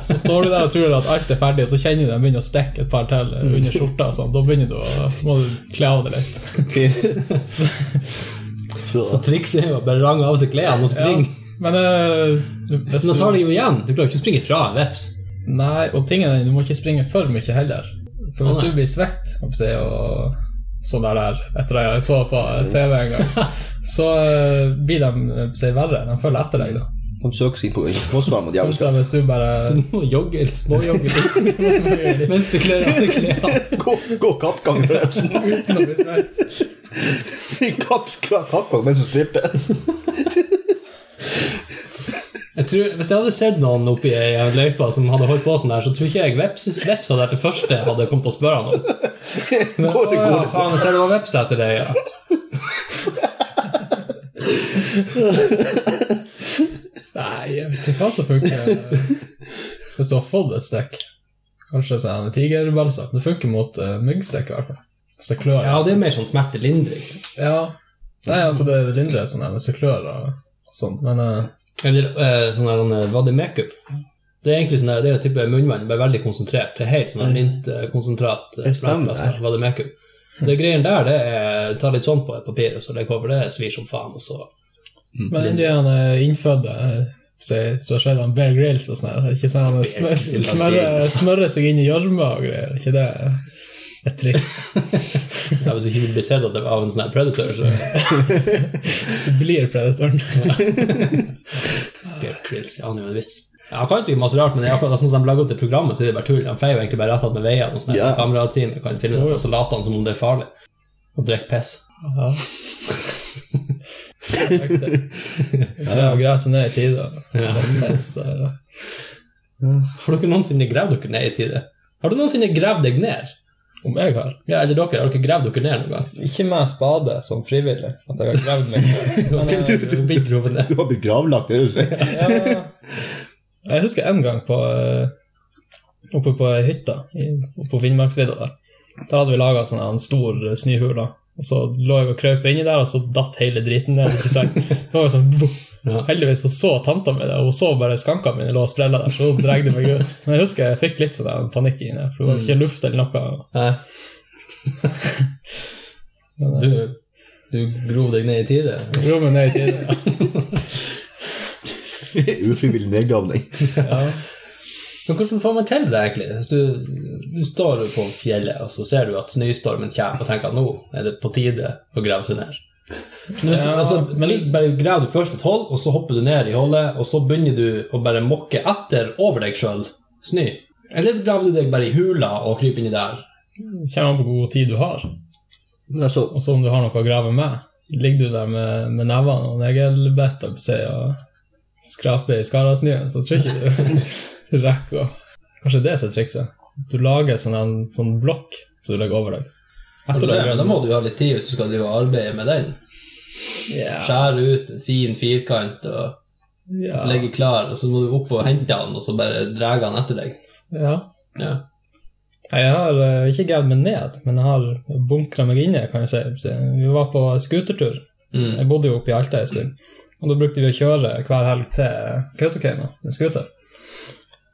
Så står du der og tror at alt er ferdig, og så kjenner du den begynner å stikke et par til under skjorta. og Sånn. Da begynner du å, må du kle av deg litt. Så, Så trikset er jo bare range av seg klærne og springe. Men eh, hvis Nå tar det jo igjen. Du klarer ikke å springe fra en veps. Nei, og tingen er, du må ikke springe for mye heller. For hvis du blir svett og sånn der der, etter det jeg så på TV en gang, <laughs> så eh, blir de å si, verre. De følger etter deg, da. de søker seg på forsvar mot Kontra djevelskap. hvis du bare Så du må jogge eller småjogge litt <laughs> mens du kler av deg klærne. <laughs> Gå, gå kappgang, uten å bli svett. kattgang kappgang mens du stripper. Jeg tror, hvis jeg hadde sett noen oppi ei løype som hadde holdt på sånn der, så tror ikke jeg veps, veps hadde vært det første jeg hadde kommet til å spørre han om. Men, Går det, å, ja, faen, jeg ser det var veps etter deg, ja. Nei, jeg vet ikke hva som funker. Hvis du har fått et stikk. Kanskje så er det tigerbalsam. Det funker mot uh, myggstikk, i hvert fall. Hvis det klør. Ja, det er mer sånn smertelindring. Ja. Nei, altså, det lindrer sånn hvis det klør og, og sånn, men eh, Eller eh, sånn der sånn. Det er egentlig sånn der, det er en type munnvann, bare veldig konsentrert. Det er helt sånn der mintkonsentrat. Det stemmer, det. greien greiene der, det er ta litt sånn på et papir, og så legger på, for det svir som faen, og så Men de han er innfødte eh, Så skjer han Bear Grylls og sånn her. Ikke sånn han smør, Grylls. smører, smører seg inn i gjørme og greier. Ikke det et triks? ja, Hvis du ikke vil bli sett av en sånn predator, så <laughs> Du blir predatoren. <laughs> Bear Krills. ja, han er jo en vits. Ja, han kan sikkert masse rart, men det er akkurat sånn som de lager opp det programmet, så er det bare tull. Han feier jo egentlig bare rett med veiene, og sånn ja. kamerateamet kan filme det, og så later han som om det er farlig. Og drikker piss. <laughs> Ja. Ja, gresset ned i tide. Ja. Har dere noensinne gravd dere ned i tide? Har du noensinne gravd deg ned? Om jeg har. Ja, eller dere, har dere gravd dere ned noen gang? Ikke med spade som frivillig, at jeg har gravd meg ned. <laughs> Men, Du, Du har blitt grovet ned. Du har blitt gravlagt, det du sier. ja, jeg husker en gang på eh, oppe på hytta i- oppe på Finnmarksvidda der. Der hadde vi laga sånn en stor snøhule. Og så lå jeg og krøp inni der, og så datt hele driten ned. ikke sant? Det var jo sånn. <laughs> Ja. Heldigvis så, så tanta mi det, og hun så bare skankene mine lå og sprella der, så hun dregde meg ut. <laughs> Men jeg husker jeg fikk litt sånn panikk inni der, for det var ikke luft eller noe. Nei. <laughs> Du, du grov deg ned i tide? Grov meg ned i tide. Ja. <laughs> Ufrivillig nedgravning. Ja. Men hvordan får man til det, egentlig? Hvis du, du står på fjellet, og så ser du at snøstormen kommer, og tenker at nå er det på tide å grave seg ned. Nå, Ja, altså, men- bare graver du først et hull, og så hopper du ned i hullet, og så begynner du å bare mokke etter over deg sjøl snø. Eller graver du deg bare i hula og kryper inni der? Kommer an på hvor god tid du har. Altså, Og så om du har noe å grave med. Ligger du der med, med nevene og neglebett og, og skraper i skarasnøen, så tror jeg ikke du, <laughs> rekker å Kanskje det er trikset. Du lager sånn en sånn blokk som du legger over deg. Etter det, men da må du jo ha litt tid hvis du skal drive og arbeide med den. Yeah. Skjære ut en fin firkant og yeah. legge klar, og så må du opp og hente den, og så bare dra den etter deg. ja. Ja. Jeg har eh, ikke gravd meg ned, men jeg har bunkra meg inne, kan jeg si. Vi var på skutertur. Mm. Jeg bodde jo oppe i Alta en stund. Og da brukte vi å kjøre hver helg til Kautokeino med skuter.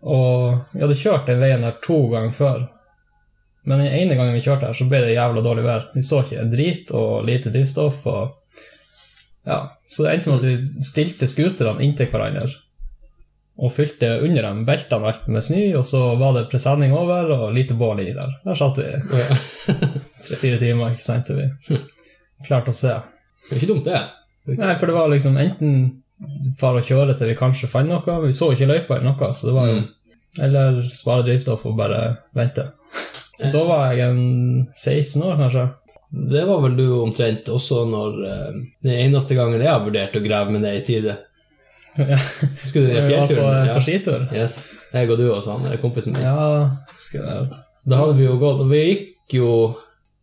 Og vi hadde kjørt den veien her to ganger før. Men den ene gangen vi kjørte her, så ble det jævla dårlig vær. Vi så ikke en drit og lite drivstoff. og ja, Så det endte med at vi stilte scooterne inntil hverandre og fylte under dem beltene alt med snø, og så var det presenning over og lite bål i der. Der satt vi <laughs> tre-fire timer, ikke sant, til vi klarte å se. Det er ikke dumt, det. Nei, for det var liksom enten for og kjøre til vi kanskje fant noe, vi så ikke løypa eller noe, så det var jo Mm. Eller spare drivstoff og bare vente. Da var jeg en 16 år, kanskje. Det var vel du omtrent også når eh, Den eneste gangen jeg har vurdert å grave med det i tide. Ja. Husker du i <laughs> var på, fjellturen? på skitur. Yes. Jeg og du og sånn, er kompisen min. Ja, skal jeg Da hadde vi jo gått, og vi gikk jo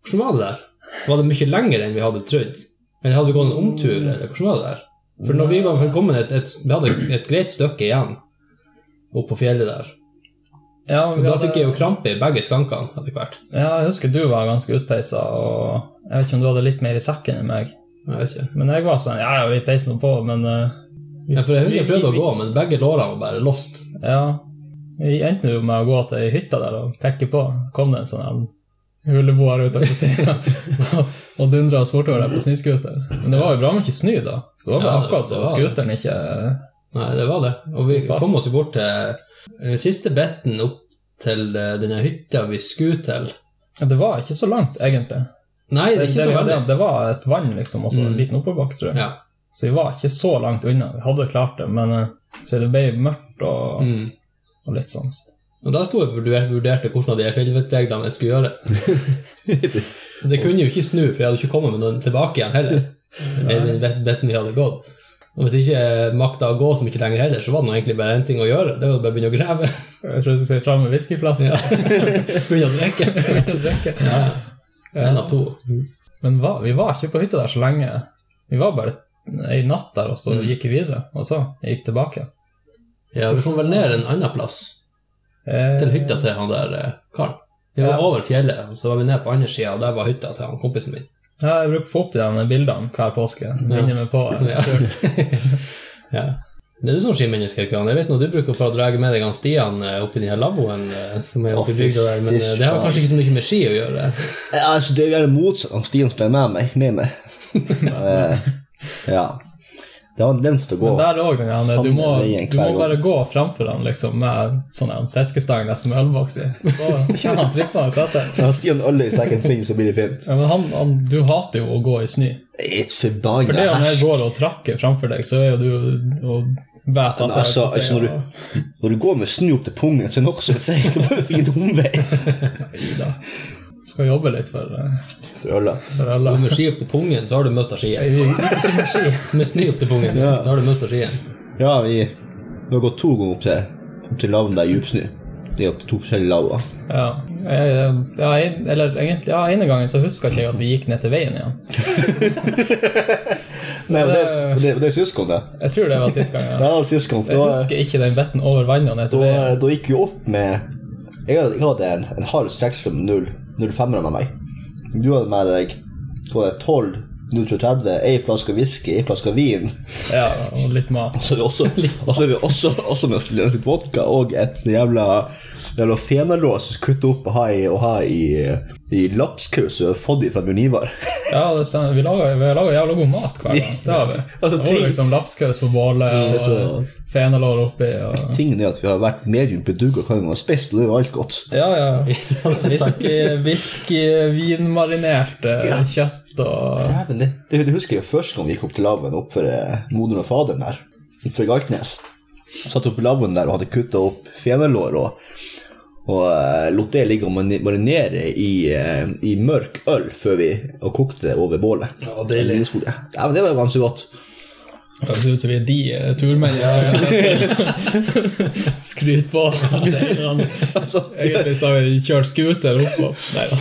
Hvordan var det der? Var det mye lenger enn vi hadde trodd? Eller hadde vi gått en omtur, eller hvordan var det der? For når vi var kommet et, et, Vi hadde et greit stykke igjen opp på fjellet der. Ja, Og da fikk jeg jo krampe i begge skankene etter hvert. Ja, jeg husker du var ganske utpeisa, og jeg vet ikke om du hadde litt mer i sekken enn meg. Jeg vet ikke. Men jeg var sånn Ja, ja, vi peiser nå på, men eh, Ja, for jeg husker jeg prøvde å gå, men begge lårene var bare lost. Ja. Vi endte jo med å gå til ei hytte der og pekke på. kom det en sånn en ut av sida <laughs> og dundra oss bortover der på snøscooter. Men det var jo bra mye snø da, så det var Ja, akkurat så var scooteren ikke Nei, det var det. Og vi kom oss jo bort til siste betten opp til eh, denne hytta vi skulle til. Det var ikke så langt, egentlig. Nei, det er ikke så det, veldig. det, det var et vann, liksom, og så en Mm. liten oppoverbakke, tror jeg. Ja. Så vi var ikke så langt unna. Vi hadde klart det, men eh, så det ble mørkt og, Mm. og litt sånn. Og da sto jeg og vurderte, hvordan av de fjellvettreglene jeg skulle gjøre. <laughs> det kunne jo ikke snu, for jeg hadde ikke kommet med noen tilbake igjen heller. <laughs> Den betten vi hadde gått. Og hvis ikke jeg makta å gå så mye lenger heller, så var det egentlig bare én ting å gjøre. Det var bare å begynne å grave. <laughs> Jeg tror du skal si fram med whiskyflaska. Ja. <laughs> begynne å drikke. <laughs> Drikke. Ja. En av to. Men hva, vi var ikke på hytta der så lenge. Vi var bare ei natt der, og så Mm. gikk vi videre. Og så gikk tilbake. Ja, vi kom vel ned en annen plass, Eh, til hytta til han der eh, karen. Vi var Ja. over fjellet, og så var vi ned på andre sida, og der var hytta til han kompisen min. Ja, jeg bruker å få opp de der bildene hver påske. Minner meg på <laughs> Ja. ja. Det er du som skimenneske, Kran. Jeg vet nå du bruker for å dra med deg han Stian eh, oppi den lavvoen eh, som er oppi bygda der, men eh, det har kanskje ikke så mye med ski å gjøre. Ja, altså, det er motsatt av Stian som er med meg. Med meg. <laughs> Ja. Det var en tendens til å gå Men der òg, du, må, du må bare gå framfor han liksom, med sånn en fiskestang nesten med ølboks i. Så kommer han trippende etter. Når <laughs> Stian øl i sekken sin, så blir det fint. Ja, men han, han, du hater jo å gå i snø. For det om jeg går og trakker framfor deg, så er jo du og bæs Men altså, altså når, du, når du går med snø opp til pungen, så er det nokså er feil. Du må jo finne en omvei <laughs> Skal jobbe litt for, eh, for alle. for alle. Så med ski opp til pungen, så har du mista Nei, skien. vi- Ikke med ski. Med snø opp til pungen, Ja. da har du mista skien. Ja, vi, vi har gått to ganger opp til, opp til lavven der i djupsnø. Det er opp til to forskjellige lavvoer. Ja, ja, eller egentlig, ja, ene gangen så husker ikke jeg at vi gikk ned til veien igjen. <laughs> Nei, det, det, det er sist gang, det. Jeg tror det var sist gang. Ja, det var sist gang. Jeg husker ikke den betten over vannet og ned til da, veien. da gikk vi opp med Jeg hadde, jeg hadde en, en halv seks som 05 med meg. Du hadde med deg hva det, 12 030, ei flaske whisky, ei flaske vin. Ja, og litt mat. Så er vi også, <laughs> og er vi også, også med oss litt vodka og et jævla jævla fenalås kutta opp og ha i, og ha i, i lapskaus vi har fått fra Bjørn Ivar. <laughs> Ja, det stemmer. Vi lager, vi lager jævla god mat hver gang. <laughs> Det har vi. Altså, Det var liksom lapskaus på bålet og fenalår oppi. Og... Tingen er at vi har vært medium bedugga hver gang vi har spist, og det er jo alt godt. Ja, ja. <laughs> Whisky, whisky vinmarinerte ja. kjøtt og Dæven, det, det, det husker jeg første gang vi gikk opp til laven opp for eh, moderen og faderen der, opp for Galtnes. Satt opp i laven der og hadde kutta opp fenalår og, og eh, lot det ligge og marinere i, eh, i mørk øl før vi og kokte det over bålet. Ja, deilig. Ja, men det var ganske godt. Det ser ut som vi er de eh, turmennene <laughs> Skryt på. steinene. Altså, Egentlig så har vi kjørt scooter oppå. Nei da.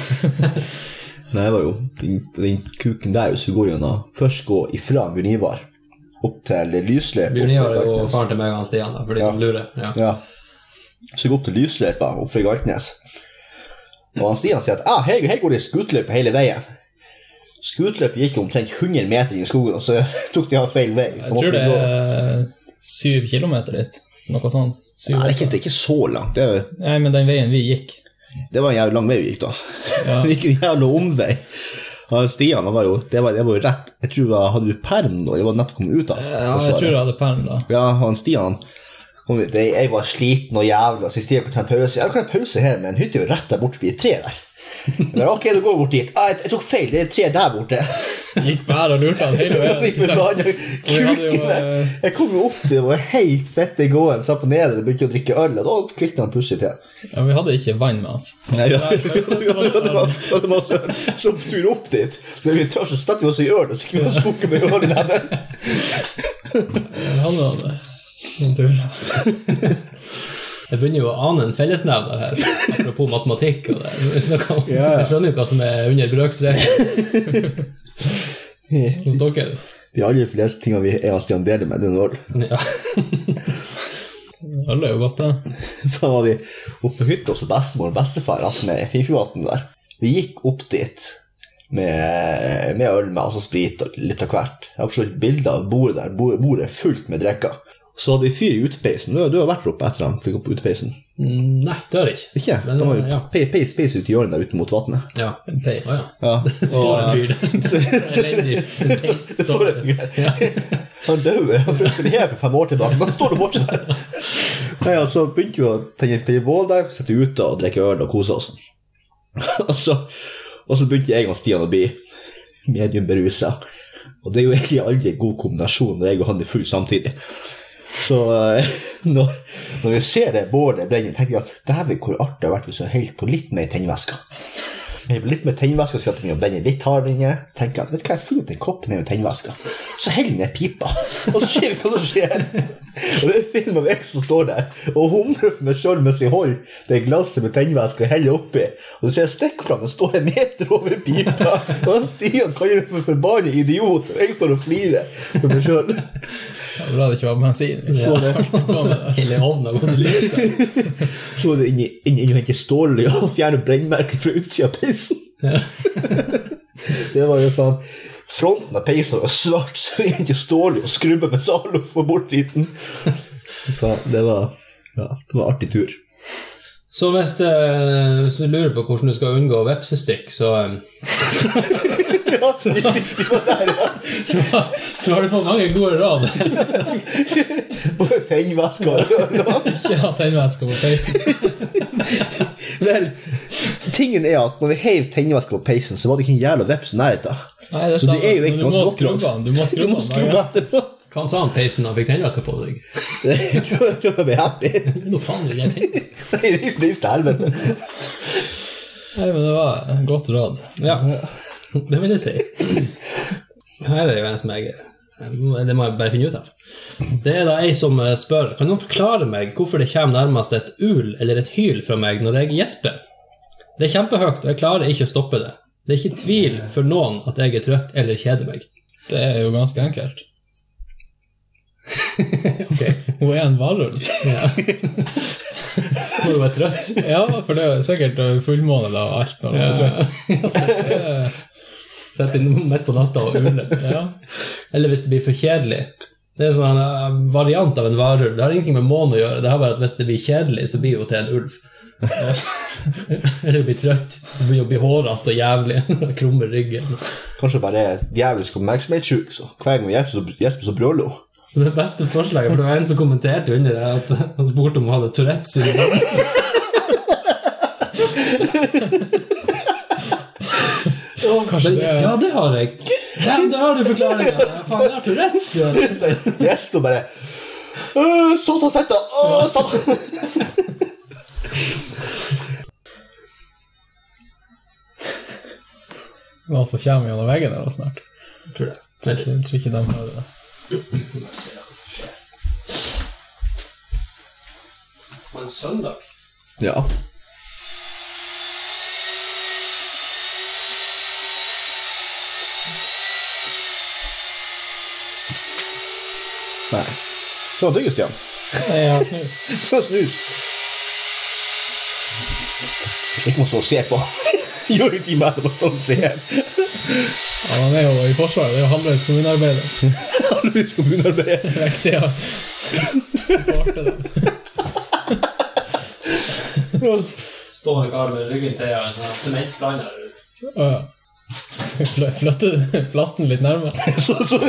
Nei, det var jo den, den kuken der som går gjennom Først gå ifra Bjørn Ivar opp til Lysløp. Bjørn Ivar er jo faren til meg og Stian, da, for de Ja. som lurer. Ja. Ja. Så gå går opp til lysløypa opp fra Galtnes. Og han Stian sier at ah, her, her går det skutløype hele veien. Skutløpet gikk omtrent 100 meter i skogen, og så <laughs> tok de av feil vei. Så Jeg tror det er syv kilometer dit. Noe sånt. Syv, Nei, det, er ikke, det er ikke så langt. Det, er- Nei, men den veien vi gikk. det var en jævlig lang vei vi gikk, da. Ja. <laughs> Vi gikk en jævla omvei. Stian han var jo det var, det var jo rett Jeg tror jeg Hadde du perm da? Jeg var nettopp kommet ut av Ja, jeg tror jeg hadde perm da. Ja, han Stian han, jeg, jeg var sliten og jævlig, og så Stian kunne ta en pause. Jeg kan ta en pause her, men hytta er jo rett der borte vi er tre der. Bare, ok, du går bort dit. Ah, jeg, jeg tok feil, det er tre der borte. Gikk bare og lurte han hele veien. <laughs> Der. eh, Jeg kom jo opp til det, var helt fette gåen, satt på nedre og begynte å drikke øl, og da kvikna han plutselig til. Ja, vi hadde ikke vann med oss. Så Nei, ja. Det var, så, så på tur opp dit, så vi tør så spett vi oss i øl, og så gikk vi skukke med øl i neven. Vi hadde noen turer. <laughs> Jeg begynner jo å ane en fellesnevner her, apropos matematikk. og det. Jeg skjønner jo hva som er under brøkstreken <laughs> hos dere. De aller fleste tingene vi er og Stian deler med, det er. Ja. <laughs> Øl er jo godt, det. Da var vi oppe på hytta hos bestemor og bestefar, at med Finnfjordvatn der. Vi gikk opp dit med, med øl med, altså sprit og litt av hvert. Jeg har for bilder av bordet der. Bordet bordet er fullt med drikker. Så hadde vi fyr i utepeisen. Du, har- du har vært oppe etter han fikk opp utepeisen? Mm, Nei, det har jeg ikke. Ikke? Men, det var jo ja. peis, peis, peis ut i hjørnet der ute mot vannet. Ja. En peis. Oh, ja. Ja. <laughs> Står en fyr der. <laughs> <laughs> Elendig. En peis Det står en fyr der. Han døde. Han fryktet her for fem år tilbake. Men han står det fortsatt der. Nei, og så begynte vi å tenne, tenne bål der, sitte ute og drikke øl og kose oss. og, så, og så begynte jeg og Stian å bli medium berusa. Og det er jo egentlig aldri en god kombinasjon når jeg og han er full samtidig. Så eh, <laughs> når, når vi ser det bålet brenne, tenker jeg at dæven, hvor artig det har vært hvis vi har helt på litt mer tennvæske. Litt mer tennvæske, så jeg begynner å brenne litt hardere. Tenker at, vet du hva, jeg har funnet en kopp ned med tennvæske. Så heller ned pipa, <laughs> og så ser vi hva som skjer. Og det er film av jeg som står der og humrer for meg sjøl mens jeg holder det glasset med tennvæske og heller oppi. Og du ser og står en meter over pipa. Og Stian kaller meg for forbanna idiot, og jeg står og flirer for meg sjøl. Det er bra det ikke var bensin. Så det <laughs> det. Hele ovnen har gått lufta. Så var det inni og hente stålolje og fjerne brennmerker fra utsida av peisen. <laughs> det var jo faen Fronten av peisen var svart, så vi hente stål og skrubbe med Zalo for bort. Faen, det var ja, det var en artig tur. Så hvis, eh, hvis du lurer på hvordan du skal unngå vepsestikk, så, um, <laughs> Ja, så så, så har du fått mange gode råd. <laughs> Både tennvæske og Ikke ha tennvæske på peisen. Vel, tingen er at når vi heiv tennvæska på peisen, så var det ikke en jævla veps i nærheten. Nei, det Så det er jo ikke noe skrubbe Du må skrubbe den. ja. Hva sa han peisen da han fikk tennvæska på seg? Jeg tror jeg blir ble happy. Nå faen vil jeg tennvæske. Nei, reis reis til helvete. Nei, men det var et godt råd. Ja, <laughs> det vil jeg si. Her er det jo en som jeg Det må jeg bare finne ut av. Det er da ei som eh, spør Kan noen forklare meg hvorfor det kommer nærmest et ul eller et hyl fra meg når jeg gjesper? Det er kjempehøyt, og jeg klarer ikke å stoppe det. Det er ikke tvil for noen at jeg er trøtt eller kjeder meg. Det er jo ganske enkelt. <laughs> Ok, Hun er en varulv. ja. Må jo være trøtt? Ja, for det er sikkert fullmåne og alt når hun er trøtt. <laughs> Det er- Sett inn midt på natta og ule. Ja. Eller hvis det blir for kjedelig. Det er en sånn eh, variant av en varulv. Det har ingenting med månen å gjøre. Det har bare at Hvis det blir kjedelig, så blir det jo til en ulv. <laughs> Eller blir trøtt. Begynner å bli hårete og jævlig. <laughs> Krummer ryggen. Kanskje bare er djevelsk oppmerksomhetssjuk, så hver gang så- gjesper, så brøler hun. Det beste forslaget, for det var en som kommenterte under det, at han spurte om hun hadde Tourettes syndrom. <laughs> Kanskje det er Ja, det har jeg. Ja, det har du forklaringa. <laughs> Faen, jeg har Tourettes. Ja. Yes, og bare «Øh, Satan fetta! Åh, satan! <laughs> noen som kommer gjennom veggen her snart. Tror det. Jeg tror ikke, tror ikke de hører det. På en søndag? Ja. Nei. Så digger Stian. Nei, jeg har knus. Få snus. Ikke må stå og se på. <laughs> Gjør ikke meg å stå og se. Ja, han er jo i Forsvaret. Det er jo halvveis kommunearbeider. <laughs> halvveis kommunearbeid. Viktig å supporte dem. Står en kar med ryggen til en sånn sementblander. Fl- Flytte plasten litt nærmere. <laughs> Så, så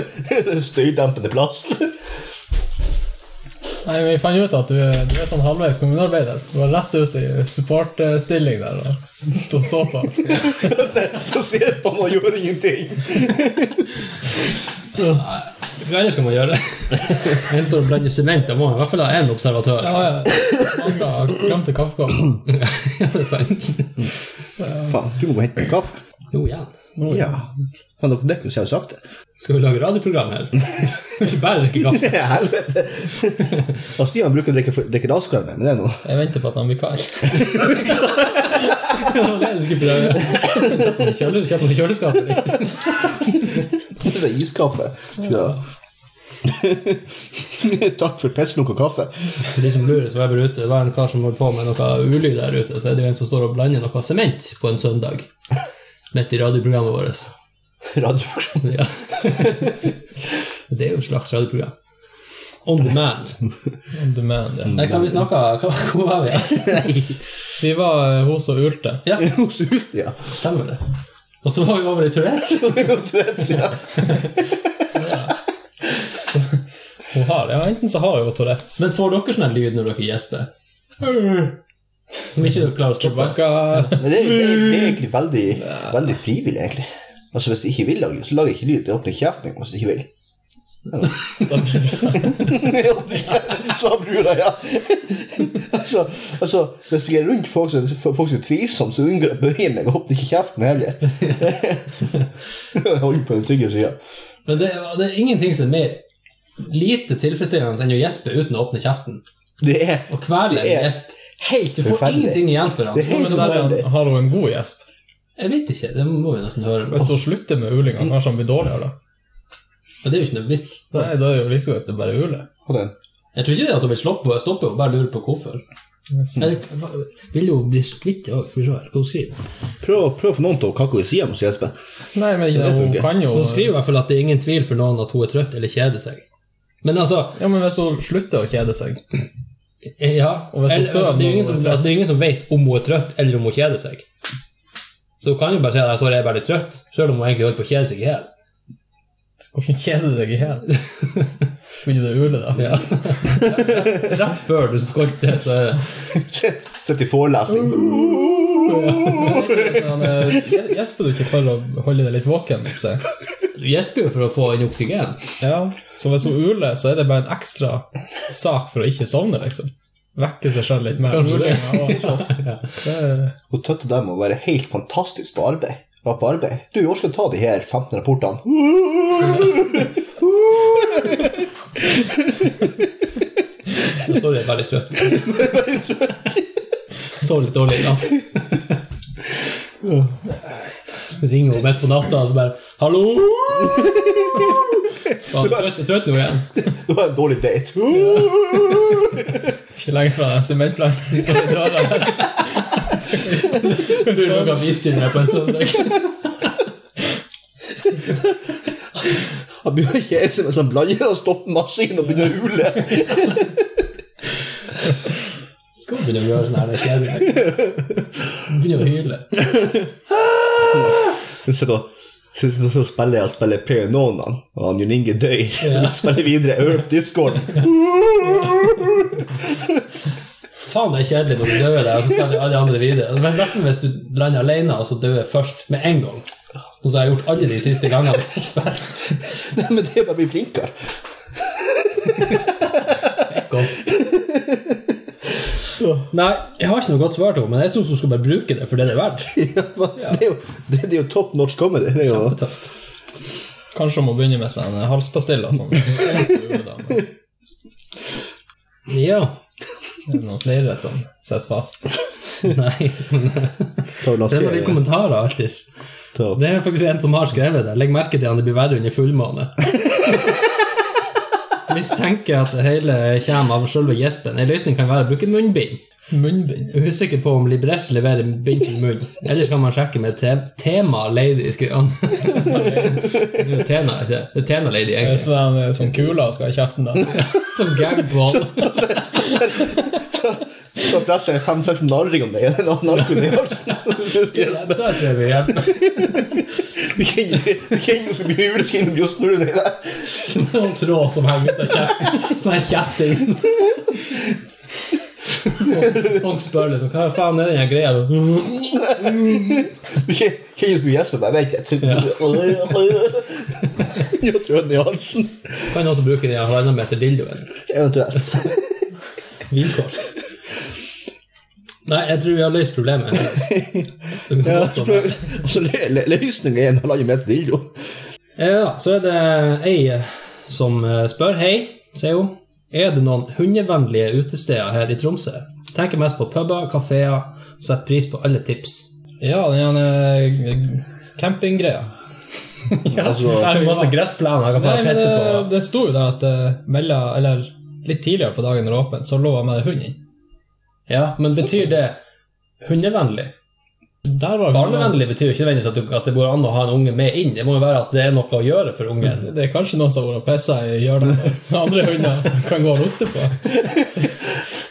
støydempende plast. Nei, Vi fant ut at du, du er sånn halvveis kommunearbeider. Du var rett ut i supportstilling der og sto og så på. Så ser på meg og gjør ingenting. Nei, Hva ellers skal man gjøre? <laughs> En som blander sement, da må man i hvert fall ha én observatør. Ja, ja. Mangla glemte kaffekoppen. <laughs> Ja, det er sant. Faen, du må hente en kaffe. Nå igjen. Ja. Faen, dere drikker jo selvsagt det. Skal vi lage radioprogram her? <laughs> Ikke bare drikke kaffe. Helvete. Og Stian bruker å drikke, drikke raskere men det er noe. Jeg venter på at han blir kald. <laughs> Det var det jeg skulle prøve. Sett den i kjøle- kjøleskapet litt. Det er iskaffe. Ja. <laughs> Takk for pisslunka kaffe. For de som lurer, så var jeg bare ute. Det var en kar som holdt på med noe ulyd der ute. Så er det jo en som står og blander noe sement på en søndag. Midt i radioprogrammet vårt. Radioprogram. Ja. <laughs> det er jo et slags radioprogram. On demand. On demand, ja. Nei, kan vi snakke hva- Hvor var vi? Nei. Vi var eh, hos og ulte. Ja, <laughs> Hos ulte, ja. stemmer det. Og så var vi over i Tourettes. <laughs> Ja. Så hun har, ja, enten så har hun Tourettes. Men får dere sånn lyd når dere gjesper? Som ikke du klarer å stoppe? Ja. Men det, det, det er egentlig veldig, veldig frivillig, egentlig. Altså Hvis jeg ikke vil lage lyd, så lager jeg ikke lyd. Jeg åpner kjeften hvis jeg ikke vil. <laughs> Sa brura, <laughs> ja. altså, altså, hvis jeg er rundt folk som, folk som er tvilsomme, så unngår jeg å bøye meg og åpner ikke kjeften heller. Holder på den trygge sida. Men det, det er ingenting som er mer lite tilfredsstillende enn å gjespe uten å åpne kjeften. Det er Og kvele en gjesp. Helt Du får forferdelig. ingenting igjen for Det han. er helt det forferdelig. Har hun en god gjesp? Jeg vet ikke, det må vi nesten høre. Hvis hun slutter med ulinga, kanskje han blir dårligere da? Men det er jo ikke noe vits. Nei, da er det jo like så godt å bare ule. Ha den. Jeg tror ikke det at hun vil stoppe, stoppe og bare lurer på hvorfor. Jeg vil jo bli kvitt det òg? Skal vi se her, hva hun skriver. Prøv, prøv å få noen til å kakke i sida mens Jesper. Nei, men ikke det det, hun funker. kan jo Hun skriver i hvert fall at det er ingen tvil for noen at hun er trøtt eller kjeder seg. Men altså, Ja, men hvis hun slutter å kjede seg ja Og hvis eller, altså, det, er ingen som, altså, det er ingen som vet om hun er trøtt eller om hun kjeder seg. Så hun kan jo bare si at sorry, jeg er bare litt trøtt, selv om hun egentlig holder på å kjede seg i hjel. Hvordan kjeder du deg i hjel? Begynner du å ule, da? Ja. <laughs> Rett før du skolter, så er det Sett i forelesning. Sånn, eh, Gjesper du ikke for å holde deg litt våken? Så. Du gjesper jo for å få inn oksygen. Ja, så hvis hun uler, så er det bare en ekstra sak for å ikke sovne, liksom. Vekke seg selv litt mer. <laughs> Hun tøtte dem å være helt fantastisk på arbeid. Var på arbeid. Du, jeg skal ta de her 15 rapportene. Sorry, jeg er veldig trøtt. <laughs> <laughs> Sov litt dårlig i natt. Ringer hun midt på natta og så bare 'Hallo!' Faen, trøtt, trøtt nå igjen. Det var en dårlig date. Ikke lenge fra den sementplanken står i døra. Du lager visdyr med på en søndag. Han begynner å kjede seg mens han blander og stopper maskinen og begynner å ule. Skal vi begynne å gjøre sånn her, det er kjedelig. Begynner å hyle. Hun sitter og og spiller og spiller Per Nonan, og han Jon Inge dør. Ja. Spiller videre. På Discord. Faen, det er kjedelig når du dør der, og så spiller alle andre videre. i hvert fall hvis du lander alene og så dør først med en gang. Og så har jeg gjort alle de siste gangene. jeg. <laughs> Nei, men det er bare å bli flinkere. Nei, jeg har ikke noe godt svar til henne, men jeg syns hun skal bare bruke det for det det er verdt. <laughs> Ja, det, er jo, det, det er jo top notch comedy. Det er jo, Kjempetøft. Kanskje hun må begynne med seg en halspastiller. Sånn. Det <laughs> Ja. er noen flere som sitter fast. <laughs> Nei. Det er noen lansere- kommentarer alltid. Det er faktisk en som har skrevet det. Legg merke til at det blir verre under fullmåne. Mistenker at det hele kommer av selve gjespen. En løsning kan være å bruke munnbind. Munnbind. Jeg er usikker på om Libresse leverer bind til munn. Ellers kan man sjekke med te tema lady. skriver han. Det er Tena, det? Er lady, egentlig. Sånn, sånn kuler skal i kjeften, da. <laughs> Som gagball. <laughs> Så presser jeg fem-seks narringer i en annen narkoen. Da jeg vi hjelper. Du kjenner du så mye blir å snurre ned der. Som sånn tråd som henger ut av kjeften. Sånn her kjetting. Folk spør liksom hva faen er den greia? Du kjenner du mye jeg vet ikke. Jeg tror den i halsen. Kan også bruke den halvannen meter dildoen. Eventuelt. Vinkork. Nei, jeg tror vi har løst problemet. <laughs> Ja, <laughs> altså, Løsningen er en halvannen meter dildo. Ja, så er det ei som eh, spør Hei, sier hun. Er det noen hundevennlige utesteder her i Tromsø? Tenker mest på puber, kafeer, setter pris på alle tips. Ja, den ene campinggreia. <laughs> Altså, det er det masse gressplener jeg kan få pisse det, på. det sto jo da at uh, Mella, eller litt tidligere på dagen når det var åpent, så lå jeg med hund inn. Ja, men betyr det hundevennlig? Barnevennlig betyr jo ikke nødvendigvis at, at det går an å ha en unge med inn. Det må jo være at det er noe å gjøre for ungen. Det er kanskje noen som har vært og pissa i hjørnet med andre hunder som kan gå og lukte på. <laughs>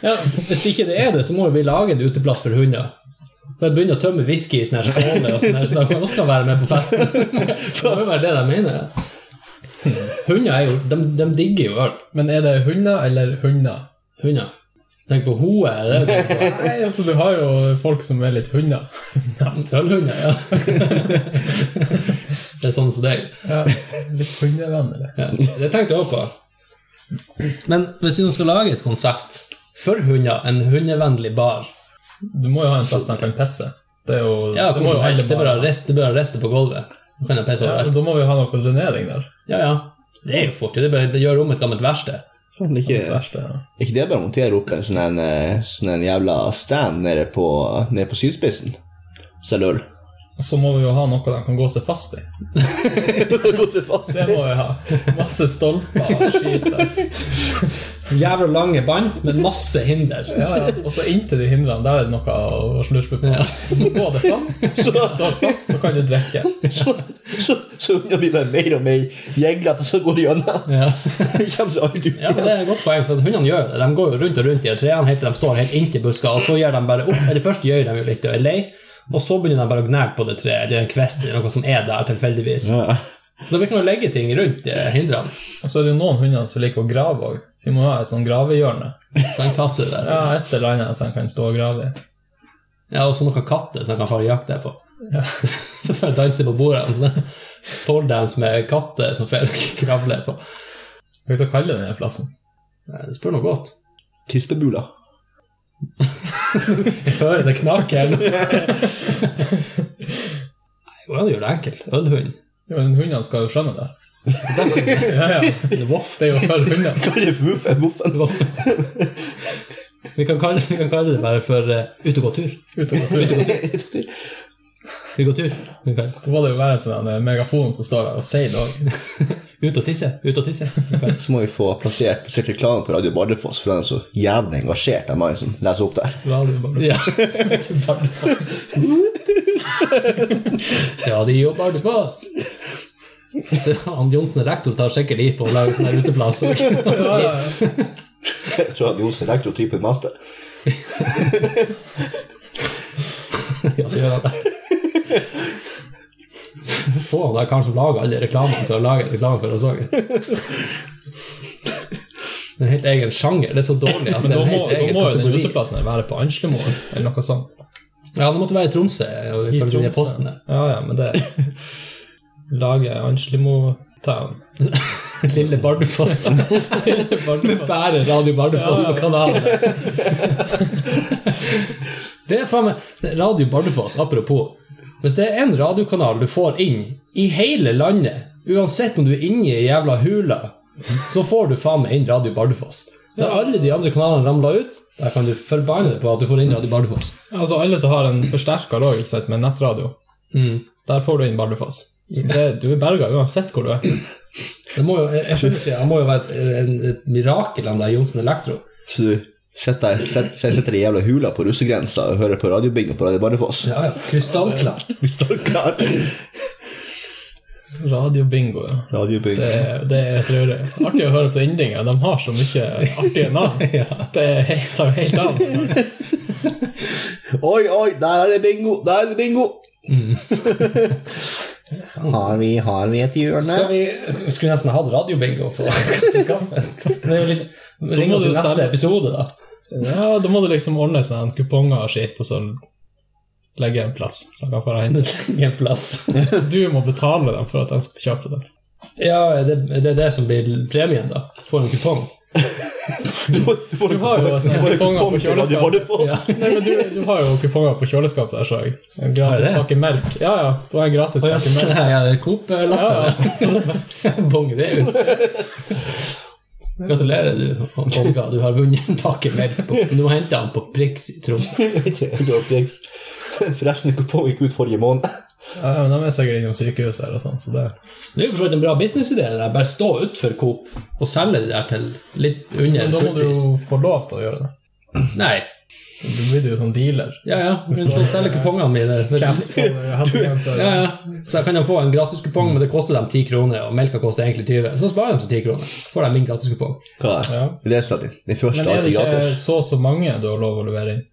Ja, hvis ikke det er det, så må vi lage en uteplass for hunder. Bare begynne å tømme whisky i sånne her skåler, og her, så de også kan være med på festen. <laughs> Det må jo være det de mener. Hunder er jo, de, de digger jo øl. Men er det hunder eller hunder? Hunder. Tenk på hoet. Det er det du på. Nei, altså du har jo folk som er litt hunder. Ølhunder, <laughs> ja. <laughs> Det er sånn som deg. Ja, litt hundevenner. Ja, det tenkte jeg også på. Men hvis vi nå skal lage et konsept for hunder, en hundevennlig bar Du må jo ha en plass der de kan pisse. Det er jo, Ja, det må jo helst. Det bare riste, det riste på gulvet. Så kan pisse Ja, da må vi ha noe drenering der. Ja, ja. Det er jo fort. Det bare å om et gammelt verksted. Faen, Det ikke, verste, ja. ikke det bare å montere opp en sånn en, eh, sånn en jævla stand nede på, nede på sydspissen? Selge øl. Så må vi jo ha noe de kan gå seg fast i. <laughs> Gå seg fast. i. Det må vi ha. Masse stolper og skit der. <laughs> Jævla lange bånd med masse hinder. Ja, ja. Og så inntil de hindrene, der er det noe å slurpe på. Så går det fast. Så står fast, så kan du drikke. Så, så, så blir bare mer og mer jeglete, og så går de gjennom. Ja. De kommer seg aldri ut. ja, men det er et godt poeng, for at hundene gjør det. De går jo rundt og rundt i trærne helt til de står helt inntil buska, og så gjør de bare opp. Eller først gjør de jo litt og er lei, og så begynner de bare å gnage på det treet, eller en kvist eller noe som er der tilfeldigvis. Ja. Så vi kan jo legge ting rundt de hindrene. Og så er det jo noen hunder som liker å grave òg, så vi må ha et sånn gravehjørne. Så en kasse der. Ja, et eller annet som han kan stå og grave i. Ja, og så noen katter som han kan fare jakte på. Ja. <laughs> Så får jeg danse på bordene. Sånn Poledance med katter som får kravle <laughs> på. Hva skal vi kalle denne plassen? Nei, Du spør noe godt. Tispebula. <laughs> Jeg hører det knaker. Nei, hvordan gjør det enkelt. Ølhund. Jo, men hundene skal jo skjønne det. <laughs> Ja, ja. Det er voff. Det er jo for hundene. <laughs> Er? <laughs> Vi kan kalle, vi kan kalle det bare for uh, ut og gå tur. Ut og gå tur. Vi går tur. Vi kan. Da må det jo være en sånn en megafon som står der og sier òg. Ut og tisse. Ut og tisse. Vi kan. Så må vi få plassert, sikkert reklame på Radio Bardufoss, for den er så jævlig engasjert, den mannen som leser opp der. Ja. <laughs> ja, de jobber du fast. oss Han Johnsen rektor tar sikkert i på å lage sånn uteplass. <laughs> Ja, ja, ja. Jeg tror han Jons er rektor typer typen master. <laughs> Ja, det gjør han det. Få han der kanskje som lager alle reklamene til å lage reklame for oss òg. Det er en helt egen sjanger. Det er så dårlig at det er en må, helt da egen må jo den kategori. uteplassen være på Anslemoen, eller noe sånt. Ja, det måtte være i Tromsø, ifølge de postene. Ja, ja, men det <laughs> lager Anslimo-town. <laughs> Lille Bardufoss. <laughs> Lille Bardufoss. Bare Radio Bardufoss Ja, ja. på kanalen. Det er faen meg Radio Bardufoss, apropos. Hvis det er en radiokanal du får inn i hele landet, uansett om du er inne i jævla hula, så får du faen meg inn Radio Bardufoss. Når alle de andre kanalene ramler ut, der kan du forbanne deg på at du får inn Radio Bardufoss. Altså alle som har en forsterker òg, med nettradio, Mm. der får du inn Bardufoss. Det, du er berga uansett hvor du er. Det må jo, jeg, skjønner ikke, det må jo være et, en, et mirakel han der Johnsen Elektro. Så du sitter i jævla hula på russegrensa og hører på radiobingo på Radio Bardufoss. Ja, ja, krystallklart. Vi <laughs> står klar. Radiobingo, ja. Radiobingo. Det, det er jeg. Artig å høre på yndlinger. De har så mye artige navn. <laughs> Det helt, tar helt av. Oi, oi, der er det bingo! Der er det bingo! <laughs> har, vi, har vi et hjørne? Skal vi, vi skulle nesten hatt radiobingo på <laughs> kaffen. Litt Ring oss i neste episode, da. Ja, da må du liksom ordne sånn kuponger og skitt, og så legge en plass. Så han kan få. Ingen <laughs> plass. <laughs> Du må betale dem for at de skal kjøpe den. Ja, det, det er det som blir premien, da. Får en kupong. Du får, du har jo sånne kuponger på kjøleskapet. Ja. Nei, men du, du har jo kuponger på kjøleskapet der, så jeg. En gratis det? pakke melk. Ja, ja. Du har en gratis pakke melk. ja, ja, det er Coop-lappen. Ja, Ja, <laughs> Bong det ut. Gratulerer, du, Olga. Du har vunnet en pakke melk. på- Du må hente den på Prix i Tromsø. Du. <laughs> Forresten, kupong gikk ut forrige måned. Ja, ja, men de er sikkert innom sykehuset og sånt. så det Det er jo for så vidt en bra businessidé. det. Bare stå utenfor Coop og selge det der til litt under Men da må du fullpris. jo få lov til å gjøre det. Nei. Du blir jo sånn dealer. Ja, ja. Jeg skal selger kupongene mine. <laughs> Ja, ja. Så kan de få en gratiskupong, men det koster dem 10 kroner, og melka koster egentlig 20. Så sparer de seg 10 kroner. Får de min gratiskupong. Hva er Ja. det? Leser de. Den første Men er det alltid ikke gratis. så og så mange du har lov å levere inn?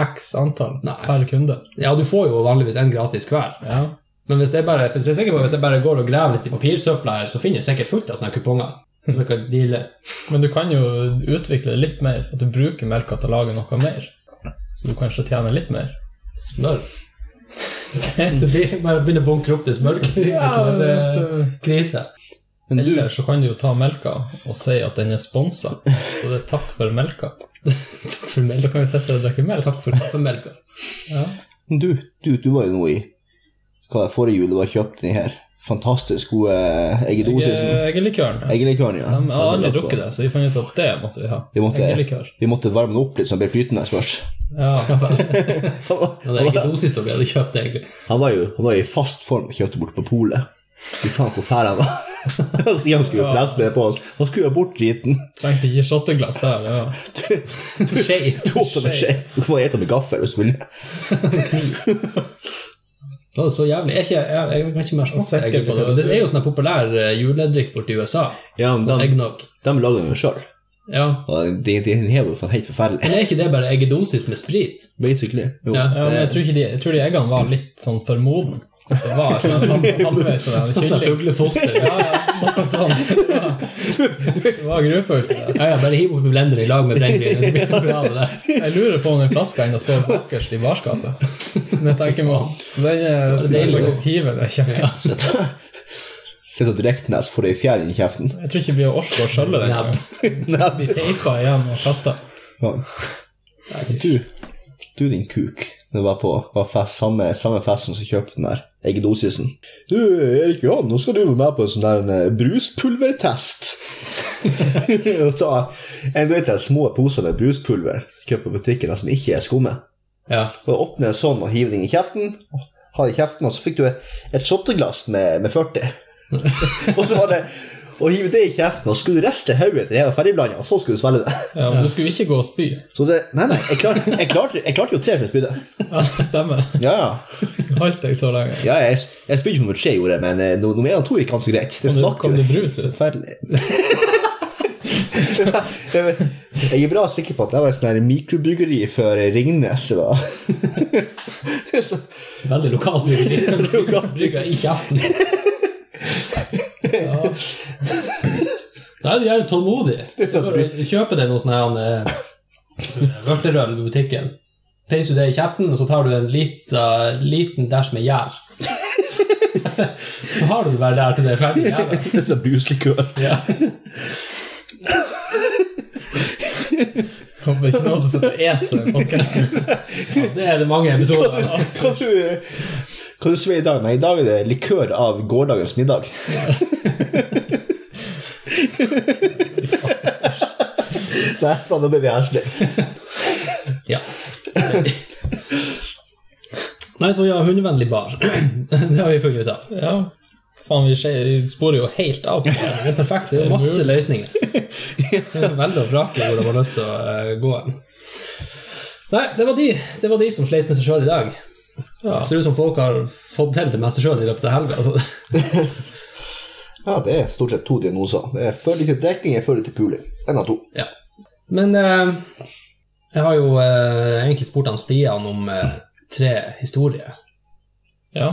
X antall Nei. per kunde? Ja, du får jo vanligvis en gratis hver. Ja. Men hvis jeg, bare, hvis jeg, på, hvis jeg bare går og graver litt i papirsøpla her, så finner jeg sikkert fullt av sånne kuponger. Som jeg kan deale. <laughs> Men du kan jo utvikle det litt mer, at du bruker melka til å lage noe mer. Så du kanskje tjener litt mer. Smør. <laughs> <laughs> Det blir bare begynner å bunkre opp det smørkrise. krise. Men du, Eller så kan du jo ta melka og si at den er sponsa. Så det er takk for melka. <laughs> Takk for Så kan vi sitte og drikke melk. Takk for melka Ja. du, du, du var jo nå i hva det, forrige jul du har kjøpt den her fantastisk gode eggedosisen. Eggelikøren. Ja. Eggelikøren, ja. Jeg har aldri drukket det, så vi fant ut at det måtte vi ha. Vi måtte, vi måtte varme den opp litt så den ble flytende først. Ja. <laughs> Ja, det er eggedosis dosis som vi hadde kjøpt, egentlig. Han var jo han var i fast form og kjøpte bort på polet. Fy faen, hvor fæl han var. <laughs> Stian skulle jo presse det på oss. Han skulle jo bort driten. Trengte ikke shotteglass der. Ja. Du skje. Du får ete med gaffel hvis du vil. <laughs> Det var så jævlig. Jeg, er ikke, jeg, jeg kan ikke mer smake Sikker på det. Det er jo sånn en populær eh, juledrikk borti USA. Ja, men de, Eggnog. de lager den jo sjøl. Ja. Og det, de er jo helt forferdelig. Men er ikke det bare eggedosis med sprit? Basically. Jo. Ja. Ja, men jeg tror, ikke de, jeg tror de eggene var litt sånn for moden. At Det var sånn halv- halvveis sånn kylling. fuglefoster. Ja, ja, noe sånt. Ja. Det var grufullt. Ja, ja, bare hiv oppi blenderen i lag med brennevin. Det blir bra, det. Jeg lurer på om den flaska ennå står bakerst i barskapet. Men jeg tenker meg Så den skal jeg faktisk hive det kjøkkenet. Sitter og får det ei fjær i kjeften. Jeg tror ikke vi orker å skjølle den. Vi teipa igjen og kasta. Ja. Du, du din kuk. Det var på var fest, samme, samme festen som kjøpte den der eggedosisen. Du, Erik Johan, nå skal du være med på en sånn der en, eh, bruspulvertest. <laughs> Og ta en vet jeg, små poser med bruspulver kjøpt på butikken som ikke er skumme. Ja. Og åpne en sånn og hive den i kjeften. Ha i kjeften, og så fikk du et shotteglass med, med 40. <laughs> og så var det å hive det i kjeften, og skulle riste hodet til det var ferdigblanda, og så skulle du svelge det. Ja, men du skulle ikke gå og spy. Så det Nei, nei, jeg klarte, jeg klarte, jeg klarte jo tre før jeg spydde. Ja, stemmer. Ja, ja. Holdt deg så lenge. ja jeg, jeg spydde på nummer tre, gjorde jeg, men eh, nummer én og to gikk ganske greit. Det smaker kom det brus ut? forferdelig. <laughs> jeg er bra sikker på at det var et sånt mikrobryggeri før Ringnes. Da. <laughs> Veldig lokalt bryggeri. <laughs> Brygga i kjeften. Ja. Da er du jævlig tålmodig. <laughs> Så går du kjøper deg noe sånn her eh, vørterøl i butikken. Peiser du det i kjeften, og så tar du en lita, liten dæsj med gjær. <laughs> Så har du det bare der til det er ferdig. <laughs> Det er sånn bruslikør. Ja. Kommer ikke noen som sitter og eter den podkasten. Det er det mange episoder av. Hva du, hva du i dag? Nei, i dag er det likør av gårsdagens middag. Nei, faen, nå ble vi ærlig Ja. Nei, så ja, hundevennlig bar. Det har vi funnet ut av. Ja. Faen, vi skjer, vi sporer jo helt av. Det er perfekt. Det er masse løsninger. Det er veldig å vrake hvor de har lyst til å eh, gå hen. Nei, det var, de, det var de som sleit med seg sjøl i dag. Ja. Det ser ut som folk har fått til det meste sjøl i løpet av helga. Altså. Ja, det er stort sett to diagnoser. Det er fører til drikking, jeg før til puling. En av to. Ja. Men eh, jeg har jo eh, egentlig spurt han Stian om eh, tre historier ja.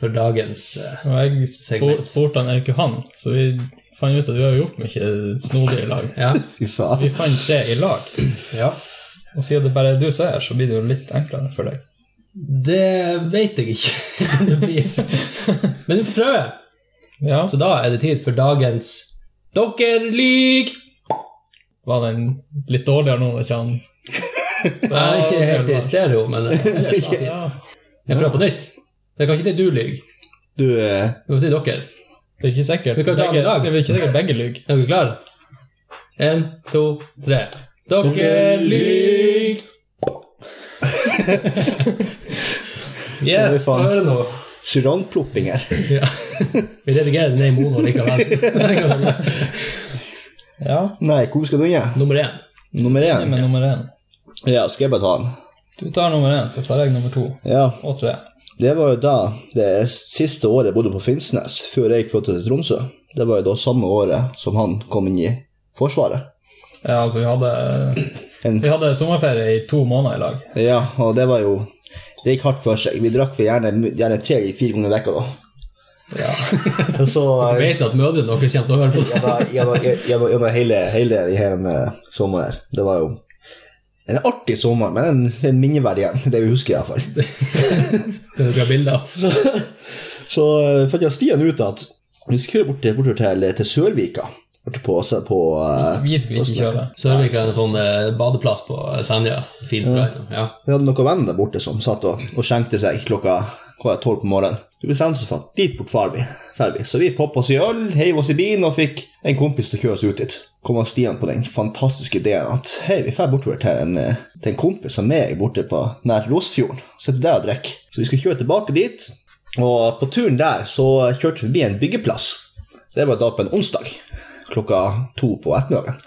for dagens eh, Og jeg spo Segment. spurte han Erik Johan, så vi fant ut at vi har gjort mye snodig i lag. <laughs> Ja. <laughs> Fy Så faen. vi fant tre i lag. ja. Og siden det bare er du som er her, så blir det jo litt enklere for deg. Det vet jeg ikke <laughs> det blir. Men vi får prøve. Ja, Så da er det tid for dagens Dere lyg! var den litt dårligere nå? Ikke han? <laughs> Er ikke helt i stereo, men ellers var det <laughs> fint. Jeg prøver på nytt. Jeg kan ikke si du lyg. Du, eh, Du må si dere. Det er ikke sikkert. Vi kan ta den i begge, lag. det er ikke sikkert begge lyver. Er dere klare? Én, to, tre. Dere lyg! Yes, få høre nå. Surantploppinger. <laughs> Ja. Vi redigerer det ned i mono likevel. <laughs> Ja, Nei, hvor skal du inn? Nummer én. Nummer én. med nummer én. Ja, skal jeg bare ta den? Du tar nummer én, så tar jeg nummer to Ja, og tre. det var jo da det siste året jeg bodde på Finnsnes, før jeg flyttet til Tromsø. Det var jo da samme året som han kom inn i Forsvaret. Ja, altså, vi hadde, vi hadde sommerferie i to måneder i lag. ja, og det var jo Det gikk hardt for seg. Vi drakk for gjerne, gjerne tre-fire ganger i uka da. Ja. <laughs> Så Jeg vet at mødrene deres kommer til å høre på det. gjennom, hele, hele, hele sommeren. Det var jo en artig sommer, men en, en minneverdig en. Det vi husker, iallfall. <laughs> Det er har bilder av. Så, så eh, fant jeg Stian ut at vi skulle bort, bort til, til Sørvika. Borte på, på eh, Vi skulle ikke kjøre. Sørvik er en sånn uh, badeplass på Senja. Fin strand. Ja. Vi hadde noen venner der borte som satt og, og skjenkte seg klokka tolv på morgenen. Vi bestemte oss for at dit bort far vi. Vi. Så vi poppa oss i øl, heiv oss i bilen og fikk en kompis til å kjøre oss ut dit. Kom han Stian på den fantastiske ideen at hei, vi drar bortover til en, eh, til en kompis som er borte på nær Rosfjorden. Sitter der og drikker. Så vi skulle kjøre tilbake dit. Og på turen der så kjørte vi forbi en byggeplass. Det var da på en onsdag klokka to på ettermiddagen.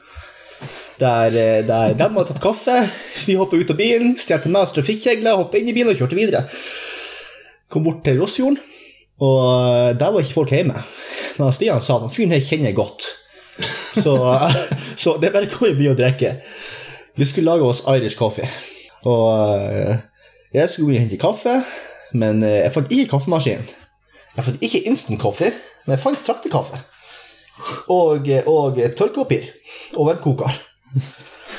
Der, eh, der de hadde tatt kaffe, vi hopper ut av bilen, stjal med oss trafikkjegler, hoppa inn i bilen og kjørte videre. Kom bort til Rossfjorden, og eh, der var ikke folk hjemme. Men Stian sa at fyren her kjenner jeg godt. Så, <laughs> så det er bare å gå i byen og drikke. Vi skulle lage oss Irish coffee. Og eh, jeg skulle gå og hente kaffe, men jeg fant ikke kaffemaskinen. Jeg fant ikke instant coffee, men jeg fant traktekaffe. Og, og tørkepapir. Og vannkoker.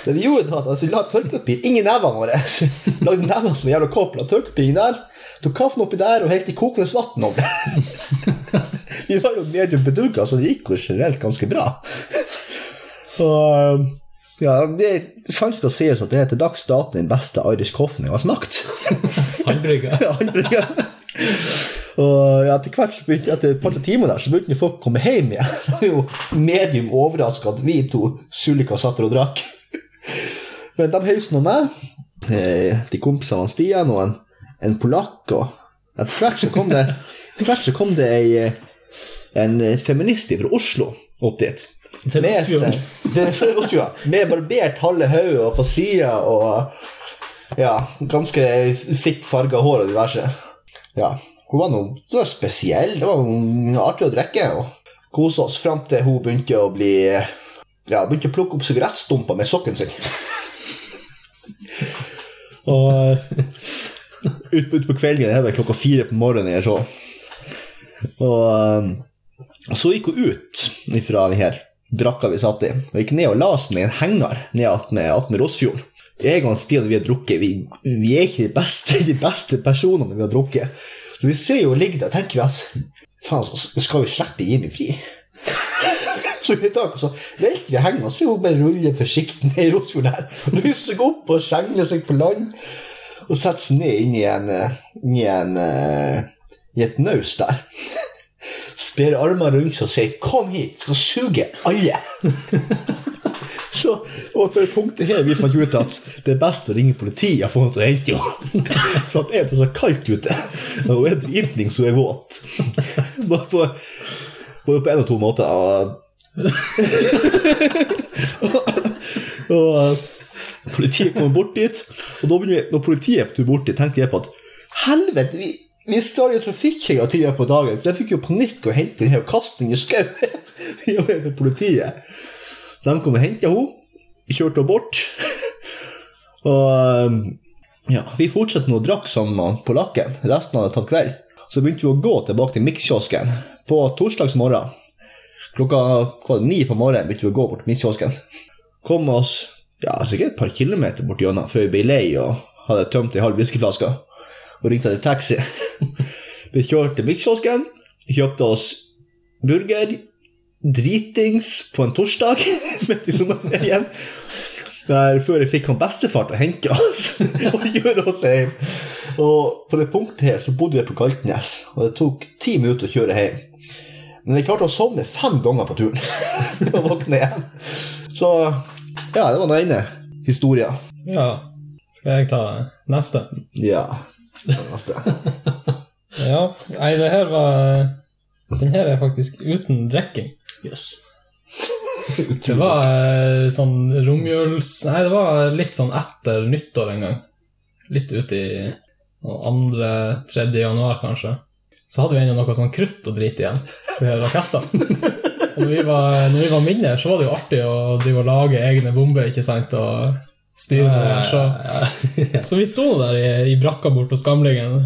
Det vi gjorde da, at vi la tørkepapir inni nevene våre. <laughs> Lagde nevene som en jævla kopp, la tørkepapir der. Tok kaffen oppi der og helte kokende vann om det. <laughs> Vi var jo medium bedugga, så det gikk jo generelt ganske bra. <laughs> Og ja, det er sant å sies at det er til dags dato den beste Irish coffeen jeg har smakt. Håndbrygga. Ja, Og ja, etter hvert så begynte etter et par timer der, så begynte folk å komme hjem igjen. <laughs> Det var jo medium overraska at vi to sulika satt der og drakk. <laughs> Men de heiv nå meg, eh, de kompisene av Stian og en, en polakk, og etter hvert så kom det, så kom det ei, eh, en feminist fra Oslo opp dit. Med, <laughs> Rosfjorden. med barbert halve hodet og på sida og ja, ganske fitt farga hår og diverse. Ja, hun var noe, spesiell. Det var artig å drikke og kose oss fram til hun begynte å bli ja, begynte å plukke opp sigarettstumper med sokken sin. <laughs> og utpå ut på kvelden, det var klokka fire på morgenen jeg så. Og um, så gikk hun ut fra den her brakka vi satt i, og gikk ned og la seg ned i en henger ned attmed Rossfjorden. Jeg og Stian vi har drukket, vi, vi er ikke de beste, <laughs> de beste personene vi har drukket. Så vi ser jo ligge der tenker vi at faen, så skal vi slippe Jimmy fri. <laughs> Så vi tar så velter vi hengen og ser hun bare rulle forsiktig ned i Rosfjorden her. Seg opp og skjengler seg på land. Og setter seg ned inn i en, inn i en uh, i et naus der. <laughs> Sprer armene rundt seg og sier 'kom hit, så suger alle'. <laughs> <laughs> Så og på det punktet her vi fant ut at det er best å ringe politiet og til å hente henne. For at det er <laughs> så kaldt ute. Og hun er dritings hun er våt. <laughs> Både på, både på en og to måter. Og, og politiet kommer bort dit, og da begynner, når politiet er på tur bort dit, tenker jeg på at helvete, vi, vi står jo trafikkjegere tidligere på dagen, så jeg fikk jo panikk og hentet den her og i skauen. Vi var med politiet. Så de kom og henta henne, kjørte henne bort. <laughs> Og um, ja, vi fortsatte nå å drakk med polakken. Resten hadde tatt kveld. Så begynte vi å gå tilbake til mikskiosken på torsdagsmorgen. Klokka kvart var ni på morgenen begynte vi å gå bort til mikskiosken. Kom oss ja, sikkert et par kilometer bort gjennom før vi ble lei og hadde tømt ei halv whiskyflaske. Og ringte etter taxi. <laughs> vi kjørte til mikskiosken, kjøpte oss burger, dritings på en torsdag <laughs> midt i sommerferien. Der før jeg fikk han bestefar til å hente oss <laughs> og gjøre oss hjem. Og på det punktet her så bodde vi på Galtnes, og det tok ti minutter å kjøre hjem. Men jeg klarte å sovne fem ganger på turen <laughs> og våkne igjen. Så ja, det var den ene historien. Ja. Skal jeg ta neste? Ja. neste. Ja. Nei, det her var Den her er faktisk uten drikking. Yes. <laughs> Det var eh, sånn romjuls... Nei, det var litt sånn etter nyttår en gang. Litt ute i andre, tredje januar, kanskje. Så hadde vi ennå noe sånn krutt og drit igjen på rakettene. <laughs> Og når vi, var, når vi var mindre, så var det jo artig å drive og lage egne bomber, ikke sant, og styre med det. Så, <laughs> så vi sto der i, i brakka bort hos gamlingen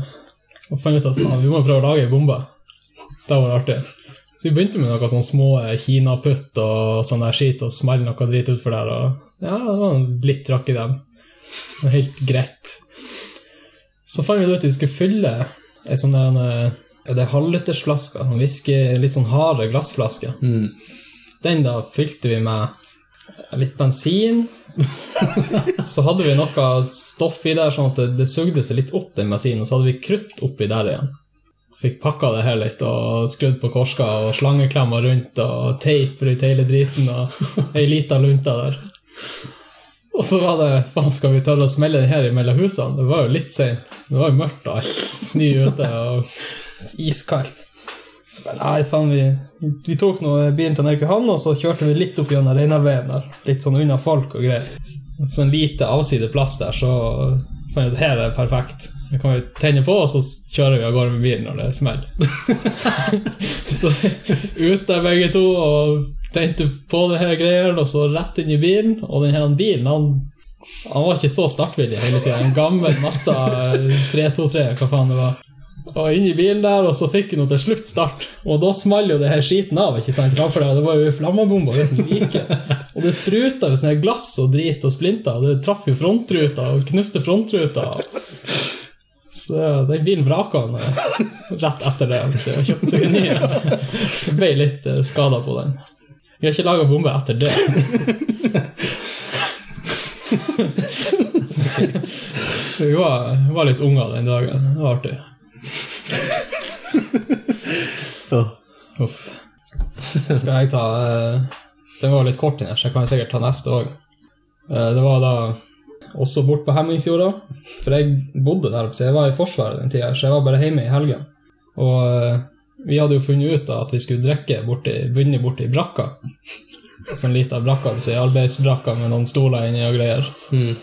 og fant ut at vi må prøve å lage ei bombe. Det var artig. Så vi begynte med noen sånne små kinaputt og sånn der skit, og smelle noe drit utfor der, og ja, det var litt trakk i dem. Helt greit. Så fant vi ut at vi skulle fylle ei sånn der en, er det halvlitersflaske, sånn whisky, litt sånn harde glassflaske. Mm. Den da fylte vi med litt bensin. <laughs> så hadde vi noe stoff i der, sånn at det, det sugde seg litt opp, den bensinen, og så hadde vi krutt oppi der igjen. Fikk pakka det her litt og skrudd på korska og slangeklemmer rundt og teip rundt hele driten og ei lita lunte der. Og så var det faen, skal vi tørre å smelle den her imellom husene? Det var jo litt seint. Det var jo mørkt og alt. Snø ute og iskaldt. Så bare, nei, faen, vi, vi tok nå bilen til Nørkehavn, og så kjørte vi litt opp gjennom Reinarveien der. Litt sånn unna folk og greier. Sånn lite avsideplass der, så fant jeg at her er perfekt. Vi kan jo tenne på, og så kjører vi av gårde med bilen når det smeller. <laughs> så ut der begge to og tente på det her greiene, og så rett inn i bilen. Og den her bilen, han, han var ikke så startvillig hele tida. En gammel Mazda 323, hva faen det var. Og inn i bilen der, og så fikk hun til slutt start. Og da smalt jo det her skiten av. ikke sant? For det var jo flammebomber uten like. Og det spruta jo sånne glass og drit og splinter, og det traff jo frontruta og knuste frontruta. Så den bilen vraka han eh, rett etter det. Så jeg kjøpte seg en ny. Jeg ble litt skada på den. Vi har ikke laga bombe etter det. Vi var, var litt unger den dagen. Det var artig. Uff. Skal jeg ta eh, Den var litt kort, her, så jeg kan sikkert ta neste òg. Det var da også bort på Hemmingsjorda. For jeg bodde der, så jeg var i Forsvaret den tida, så jeg var bare hjemme i helgen. Og eh, vi hadde jo funnet ut da at vi skulle drikke borti, begynne borti brakka. Sånn lita brakka, så arbeidsbrakka med noen stoler inni og greier. Mm.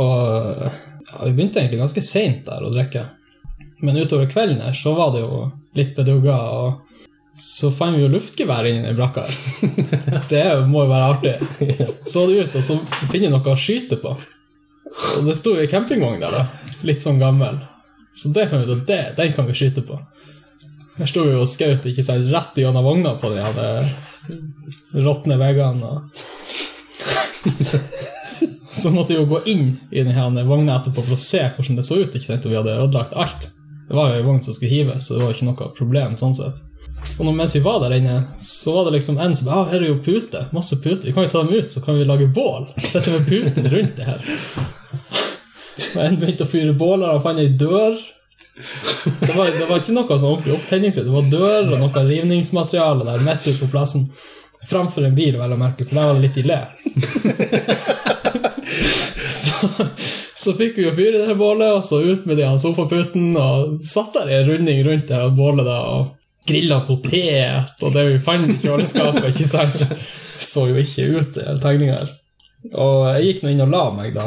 Og ja, vi begynte egentlig ganske seint der å drikke. Men utover kvelden her så var det jo litt bedugga, og så fant vi jo luftgevær inni den brakka her. <laughs> Det må jo være artig. <laughs> Så det ut, og så finne noe å skyte på. Og det sto ei campingvogn der, da. Litt sånn gammel. Så det fant vi ut at den kan vi skyte på. Her sto vi og skjøt ikke sant, rett gjennom vogna på de hadde råtne veggene. Og <laughs> så måtte vi jo gå inn i denne vogna etterpå for å se hvordan det så ut. ikke sant, og vi hadde ødelagt alt. Det var jo ei vogn som skulle hives, så det var ikke noe problem sånn sett. Og når, mens vi var der inne, så var det liksom en som ja, her er jo pute, masse puter. Vi kan jo ta dem ut, så kan vi lage bål. Sette med puten rundt det her. Og en begynte å fyre båler, og fant ei dør. Det var, det var ikke noe sånn ordentlig opptenningssted. Det var dør og noe rivningsmateriale der midt ute på plassen. Framfor en bil, vel å merke, for der var det litt i le. Så, så fikk vi jo fyre det her bålet, og så ut med de sofaputen, og satt der i en runding rundt det bålet da, og grilla potet, og det vi fant i kjøleskapet, ikke sant? Så jo ikke ut, den tegninga her. Og jeg gikk nå inn og la meg, da.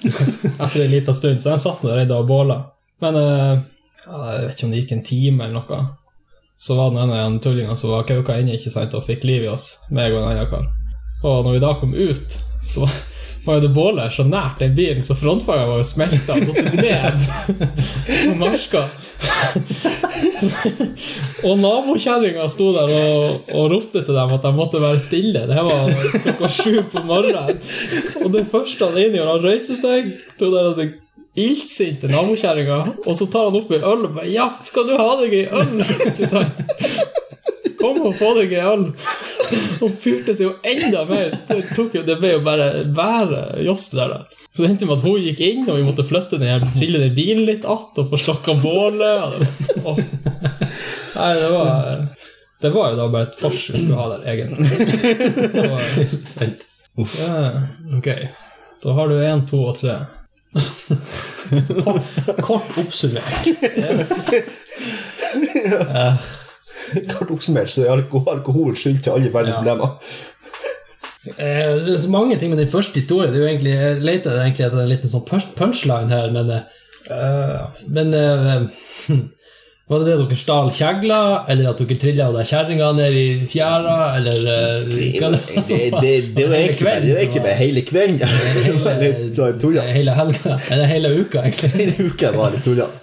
<laughs> Etter en liten stund, så jeg satt der og båla. Men eh, jeg vet ikke om det gikk en time eller noe. Så var det en av de tullingene som var kauka inne ikke sant, og fikk liv i oss, meg og en annen kar. Og når vi da kom ut, så var jo det bålet så nært den bilen, så frontfangeren var jo smelta og gått ned <laughs> på marska. Og nabokjerringa sto der og, og ropte til dem at de måtte være stille. Det var klokka sju på morgenen. Og det første han inngjør, gjør, han reiser seg til der den ildsinte nabokjerringa, og så tar han opp ei øl og bare 'Ja, skal du ha deg ei øl?' <laughs> Ikke sant? Kom og få deg ei øl. <laughs> Og fyrte seg jo enda mer. Det, jo, det ble jo bare være joss der. da. Så det endte med at hun gikk inn, og vi måtte flytte den her, trille den bilen litt att og få slokka bålet. Nei, det var Det var jo da bare et vors vi skulle ha der, egentlig. Så ja, Ok. Da har du én, to og tre. Kort, kort oppsummert. Yes. <laughs> <laughs> Kort oppsummert så er alkohol, alkohol skyld til alle verdens Ja. problemer. Eh, det er så mange ting med den første historien. Det er jo egentlig, jeg leter egentlig etter en liten sånn punchline her, men, uh, men hm, <laughs> Var det det dere stal kjegla, eller at dere trilla deg kjerringa ned i fjæra, eller eh, hva Det, var som det, var- det, det var egentlig bare, hele kvelden egentlig hele kvelden. <laughs> Det var sånn hele, hele helga, eller hele uka, egentlig. Hele uka var litt tullete.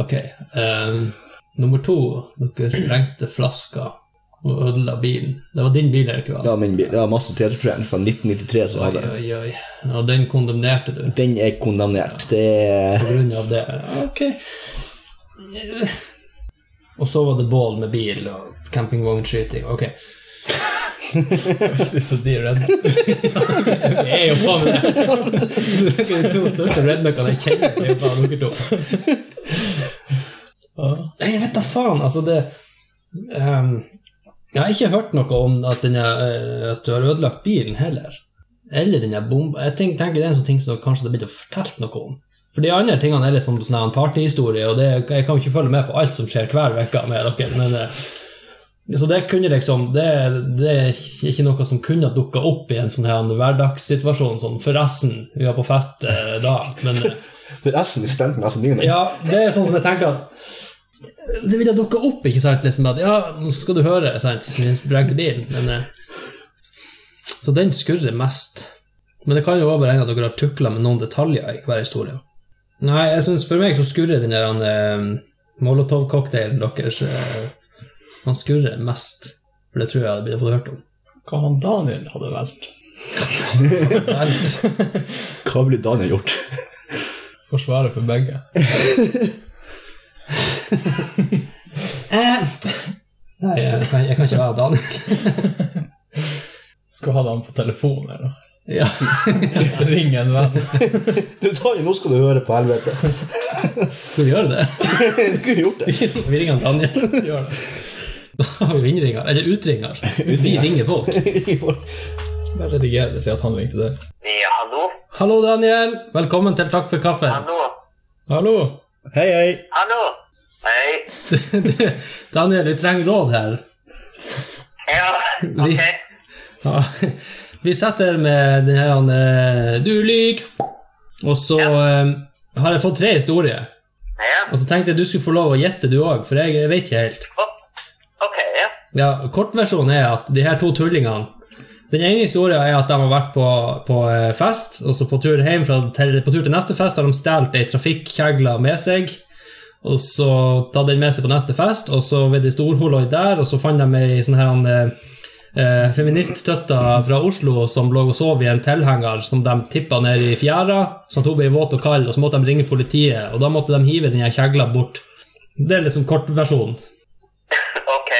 Ok. eh, nummer to, dere sprengte flaska og ødela bilen. Det var din bil, ikke? Det var min bil. Det var masse teaterfremd fra 1993 som hadde oi, oi. Og den kondemnerte du Den er kondemnert. Det på grunn av det. Ok. Og så var det bål med bil og campingvognskyting. Ok. <laughs> Jeg synes at de er redde. Det er jo faen meg <laughs> det. De to største redneckene jeg kjenner. Det er jo faen dere to. Nei, Jeg vet da faen, altså det um, Jeg har ikke hørt noe om at, den er, eh, at du har ødelagt bilen heller. Eller den er bomba. Jeg tenker, tenker det er en sånn ting som kanskje det blitt fortalt noe om. For de andre tingene er liksom sånn partyhistorie, og det, jeg kan ikke følge med på alt som skjer hver uke med dere. men eh, så det kunne liksom det, det er ikke noe som kunne dukka opp i en sånn her hverdagssituasjon. Sånn, forresten, vi var på fest eh, da, men eh, <laughs> Forresten, vi spente meg nesten dine. ja, det er sånn som jeg tenker at det ville dukka opp, ikke sant? Liksom at ja, nå skal du høre, sant? bilen, men eh, Så den skurrer mest. Men det kan jo være bare hende at dere har tukla med noen detaljer i hver historie. Nei, jeg synes for meg så skurrer den der eh, Molotov-cocktailen deres eh, Han skurrer mest. For det tror jeg jeg hadde blitt fått hørt om. Hva han Daniel hadde valgt. Alt. Hva ville Daniel gjort? Forsvaret for begge. <laughs> Eh, Nei, jeg kan, jeg kan ikke være Daniel. Skal ha dem på telefon, eller? Ja. Ring en venn. Du, Daniel, nå skal du høre på helvete. Skal vi gjøre det? Du kunne gjort det. Vi ringer Daniel. Gjør det. Da har vi innringer. Eller utringer. Vi ringer folk. <laughs> Bare rediger det, si at han ringte deg. Ja, hallo? Hallo, Daniel. Velkommen til Takk for kaffen. Hallo? Hallo! Hei, hei. Hallo? Hei? <laughs> Du, Daniel, vi trenger råd her. Ja, Vi- ok. Ja. Vi setter med den her Du lyver! Og så eh, har jeg fått tre historier. Ja, Og så tenkte jeg du skulle få lov å gjette, du òg, for jeg vet ikke helt. ok, ja. Ja, Kortversjonen er at de her to tullingene Den ene historien er at de har vært på, på eh, fest, og så på tur hjem fra, til, på tur til neste fest har de stjålet ei trafikkjegle med seg. Og så tatt den med seg på neste fest, og så ved de storholoi der, og så fant de ei sånn her en, eh, feministtøtta fra Oslo som lå og sov i en tilhenger som de tippa ned i fjæra, at hun ble våt og kald, og så måtte de ringe politiet, og da måtte de hive den kjegla bort. Det er liksom kortversjonen. <laughs> Ok.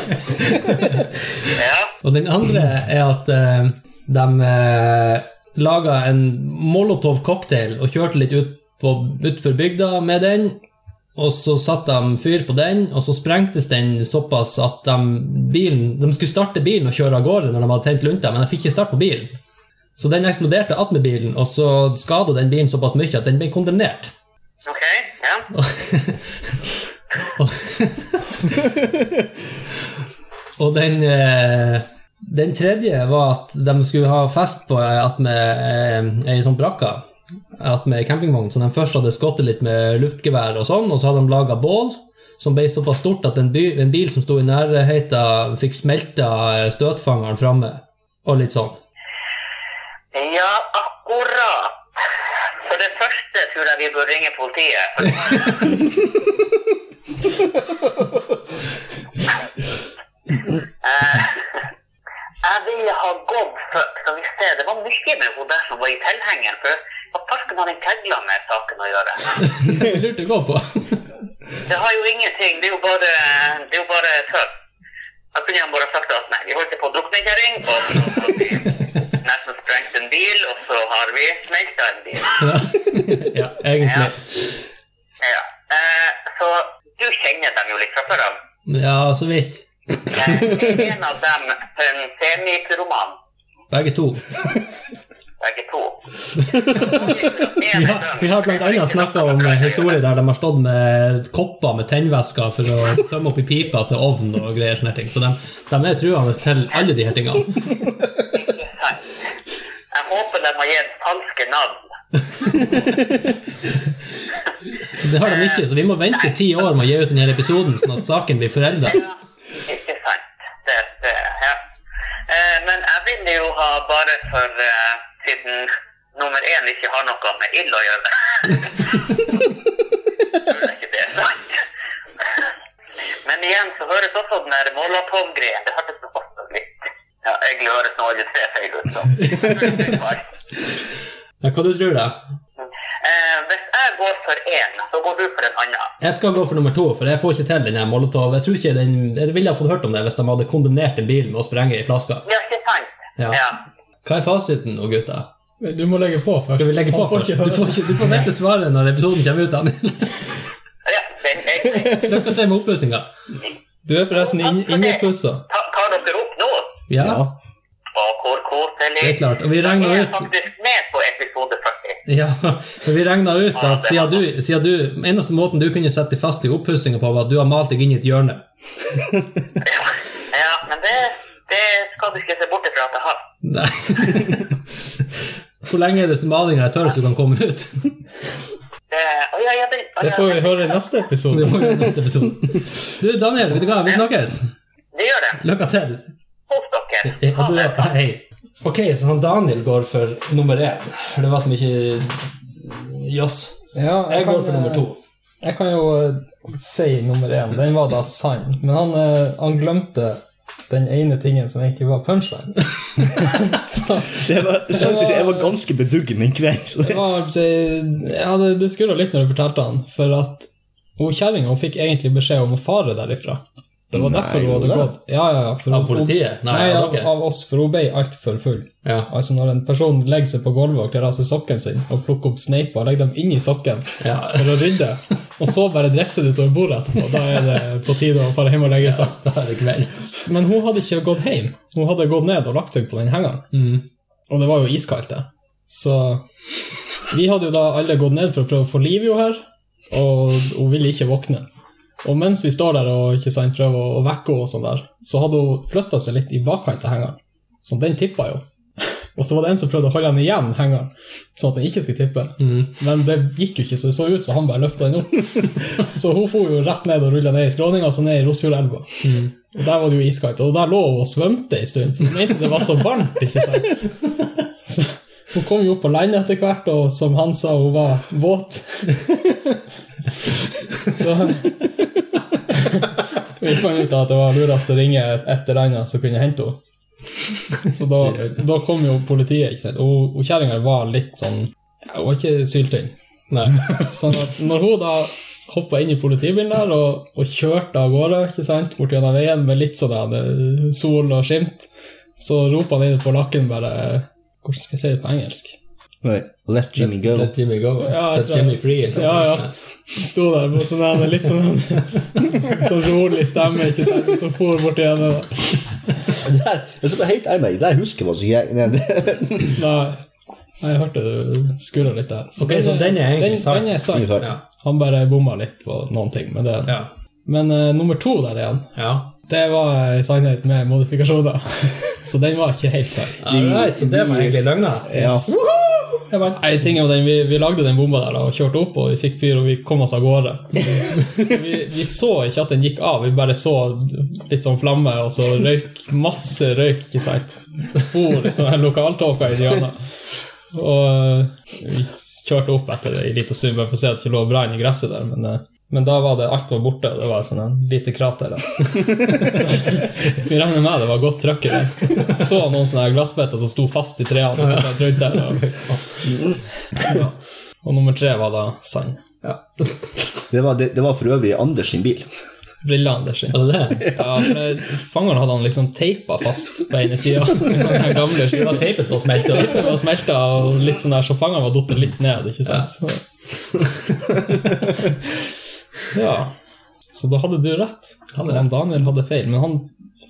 <laughs> ja, Og den andre er at eh, de uh, laga en Molotov-cocktail og kjørte litt ut på, utfor bygda med den. Og så satte de fyr på den, og så sprengtes den såpass at de, bilen, de skulle starte bilen og kjøre av gårde når de hadde tent lunta, men de fikk ikke start på bilen. Så den eksploderte attmed bilen, og så skada den bilen såpass mye at den ble kondemnert. ok, ja. <laughs> Og <laughs> <laughs> eh, den tredje var at de skulle ha fest på at med eh, ei sånn brakka. At med campingvogn, så de først hadde skottet litt med luftgevær og sånn, og så hadde de laga bål som ble såpass stort at en, by, en bil som sto i nærheten, fikk smelta eh, støtfangeren framme, og litt sånn. Ja, akkurat. For det første tror jeg vi bør ringe politiet. <laughs> <laughs> Eh, jeg ville ha gått for Skal vi se, det var mye med hun der som var i tilhengeren. For hva farsken har den kegla med saken å gjøre? <laughs> Det lurte jeg på. <laughs> Det har jo ingenting. Det er jo bare, det er jo bare tøv. Da kunne han bare sagt at nei, vi holdt på å drukne en kjerring, og så har vi nesten sprengt en bil, og så har vi smelta en bil. <laughs> ja, egentlig. Ja. Eh, så du kjenner dem jo litt fra før av. Ja, så vidt. Er en av dem en semipyroman? Begge to. begge to. Vi har, vi har blant annet snakka om en historie der de har stått med kopper med tennvæsker for å tømme opp i pipa til ovn og greier sånne ting. Så de, de er truende til alle de her tingene. Jeg håper de har gitt falske navn. Det har de ikke, så vi må vente ti år med å gi ut denne episoden, sånn at saken blir forelda. Ja, ikke sant. Det, det, ja. Eh, men jo ha bare for uh, Siden nummer én ikke har noe med ild å gjøre. <laughs> Jeg ikke det er sant. Men igjen så høres også den der Molotov-greien Det hørtes også litt Ja, egentlig høres nå alle tre feil ut, så. Ja, hva du tror du? Eh, hvis jeg går for én, så går du for en annen. Jeg skal gå for nummer to, for jeg får ikke til den her Molotov. Jeg tror ikke den, jeg ville ha fått hørt om det hvis de hadde kondemnert en bil med å sprenge i flaska. Ja, ikke sant? Ja. ja. Hva er fasiten nå, gutta? Du må legge på først. Skal vi legge på får først? ikke Du får, ikke, du får vite svaret når episoden kommer ut, Daniel. ja Lykke til med oppussinga. Du er forresten inn, innepussa. ta, tar dere opp nå? Ja, Ja. Det er klart. Og vi regna Jeg er ut faktisk med på episode 40. Ja, for vi regna ut at siden du, siden du Eneste måten du kunne sette fast i oppussinga på, var at du har malt deg inn i et hjørne. Ja, men det, det skal du ikke se bort ifra at jeg har. Nei. Hvor lenge er det til malinga er tørr så du kan komme ut? Det, det, Det får vi høre i neste Det episode. får vi i neste episode. Du, Daniel, vet du hva? Vi snakkes. Det gjør det. Lykke til. Hos dere. Ha det. hei. Ok, så han Daniel går for nummer én. For det var som ikke Joss. Ja, Jeg går for nummer to. eh, Jeg kan jo eh, si nummer én. Den var da sann. Men han, eh, han glemte den ene tingen som egentlig var punchline. <laughs> så Det var, synes ikke- jeg var ganske beduggen den kvelden. det det- var Ja, det, det skurra litt når du fortalte han, for at hun kjerringa fikk egentlig beskjed om å fare derifra. Det var Nei, derfor hun hadde gått. Ja, ja, ja. For Av hun- politiet? Nei, Nei, av av, dere? av oss, for hun ble altfor full. Ja. Altså Når en person legger seg på gulvet og kler av seg sokken sin og plukker opp sneiper og legger dem inni sokken Ja. for å rydde, og så bare drepser du utover bordet etterpå, da er det på tide å dra hjem og legge seg. Da er det kveld. Men hun hadde ikke gått hjem. Hun hadde gått ned og lagt seg på den hengeren. Mm. Og det var jo iskaldt, det. Så vi hadde jo da alle gått ned for å prøve å få liv i henne her, og hun ville ikke våkne. Og mens vi står der og ikke sant, prøver å, vekke henne, og sånn der, så hadde hun flytta seg litt i bakkant av hengeren. Så den tippa jo. <laughs> Og så var det en som prøvde å holde den igjen, hengeren, sånn at den ikke skulle tippe. Mm. Men det gikk jo ikke, så det så ut som han bare løfta den opp. <laughs> Så hun for jo rett ned og rulla ned i skråninga, så ned i Rosfjordelva. Mm. Og der var det jo iskaldt, og der lå hun og svømte en stund, for hun mente det var så varmt, ikke sant. <laughs> Så hun kom jo opp på land etter hvert, og som han sa, hun var våt. Så vi fant ut at det var lurest å ringe et eller annet som kunne hente henne. Så da, da kom jo politiet, ikke sant. Og, og kjerringa var litt sånn ja, Hun var ikke syltynn. Sånn at når hun da hoppa inn i politibilen der og, og kjørte av gårde ikke sant, bort gjennom veien med litt sånn der, sol og skimt, så roper han inn på lakken bare Hvordan skal jeg si det på engelsk? Nei, Let Jimmy go. Let Jimmy go. Ja, jeg Set tror jeg- Jimmy free. Ja, ja. Sto der med sånn en litt sånn <laughs> så rolig stemme, ikke sant, og så for bort igjen. og- Der, jeg skal helt ærlig der husker man ikke. Nei, jeg hørte du skurra litt der. Så den er egentlig den, sann. Den er sann. Den er sann. Ja. Han bare bomma litt på noen ting. Men, det, Ja. men uh, nummer to der igjen, ja. det var en sannhet med modifikasjoner. <laughs> Så den var ikke helt sann. Alright, så det var egentlig løgna? Ja. Jeg vant. Nei, ting er jo den, vi, vi lagde den bomba der da, og kjørte opp, og vi fikk fyr, og vi kom oss av gårde. <laughs> Så vi, vi så ikke at den gikk av, vi bare så litt sånn flamme, og så røyk masse røyk, ikke sant. For liksom en lokaltåke i hjørnet. Og eh, kjørte opp etter det i liten stund, bare for å se at det ikke lå brann i gresset der, men, eh, men da var det alt var borte, og det var sånn en lite krater der. <laughs> Så vi regner med det var godt trøkk i den. Så noen sånne glassbiter som sto fast i trærne Og, rundt der. Og, ja. og nummer tre var da sand. Ja. Det var, det, det var for øvrig Anders sin bil. Brillene det det? Ja, for Fangeren hadde han liksom teipa fast på ene sida. <laughs> Den gamle skiva. teipet teipen som smelta. Teipen var smelta, og litt sånn der, så fangeren var datt litt ned, ikke sant. Ja. <laughs> Ja. Så da hadde du rett. Hadde rett. Daniel hadde feil, men han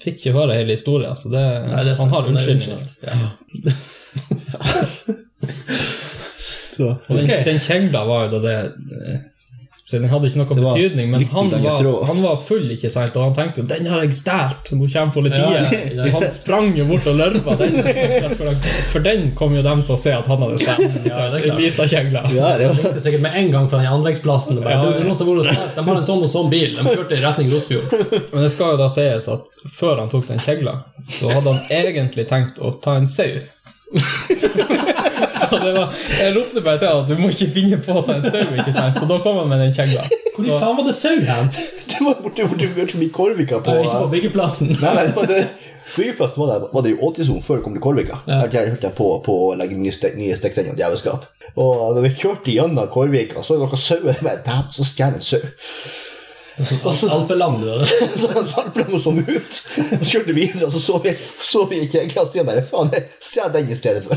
fikk ikke høre hele historien, så det, Nei, det han har unnskyldt. Ja. <laughs> Så, Og den, Ok. den kjegla var jo da det eh, Så den hadde ikke noe betydning, men han var, han var full, ikke sant, og han tenkte jo 'den har jeg stjålet', nå kommer politiet. Ja. <laughs> Så han sprang jo bort og lørva den. For, den kom jo dem til å se at han hadde stjålet. Ja, det er klart. Ja, det var, er sikkert med en gang fra den anleggsplassen. Bare, Ja, ja. er snakket. De har en sånn og sånn bil. De kjørte i retning Rosfjord. Men det skal jo da sies at før han tok den kjegla, så hadde han egentlig tenkt å ta en sau. <laughs> så det var Jeg ropte bare til at du må ikke finne på å ta en sau, ikke sant? Så da kom han med den kjegla. Hvor i faen var det sau hen? det var borte, borte, borte mye Korvika på Nei, Ikke på byggeplassen. Nei, nei, det var det. Flyplassen var der, var det i 80-sonen før det kom til Korvika. Ja. Jeg hørte jeg på, på å legge nye, stek, nye stekrenner og djevelskap. Og da vi kjørte gjennom Korvika, så er det noen sauer med Dæven, så stjeler en sau. Al- Alpeland. det var det. Så ble vi sånn som ut. Og så kjørte vi videre, og så så vi, så vi ikke så jeg bare faen, jeg ser den i stedet for.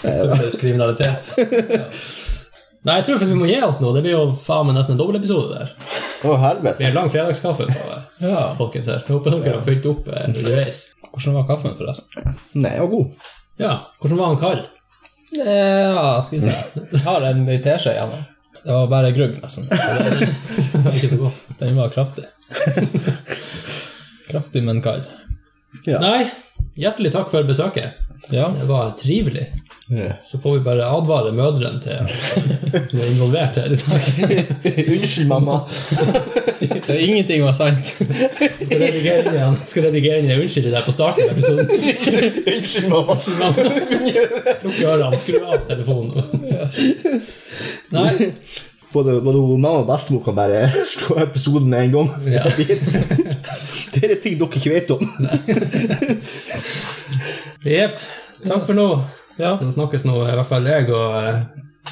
<laughs> kriminalitet. Ja. Nei, jeg tror faktisk vi må gi oss nå. Det blir jo faen meg nesten en dobbeltepisode der. Å, Det helvete. blir en lang fredagskaffe på ja. folkens her. Jeg håper dere har fylt opp eh, underveis. Hvordan var kaffen, forresten? Nei, den var god. Ja, hvordan var den kald? Ja, skal vi se. Jeg <laughs> har en teskje igjen. Det var bare grugg, nesten. Så det, <laughs> Det var ikke så godt. den var kraftig. Kraftig, men kald. Ja. Nei, hjertelig takk for besøket. Ja. Det var trivelig. Ja. Så får vi bare advare mødrene til <laughs> som er involvert her i dag. <laughs> Unnskyld, mamma. <laughs> Det er ingenting var sant. Skal redigere inn igjen. Skal redigere inn en unnskyld der på starten av episoden. Unnskyld, mamma. Lukk ørene, skru av telefonen. Nei, Både, både mamma og bestemor kan bare slå episoden med en gang. Ja. Det er ting dere ikke vet om. jepp. Takk for nå. Ja. Så snakkes nå i hvert fall jeg og eh,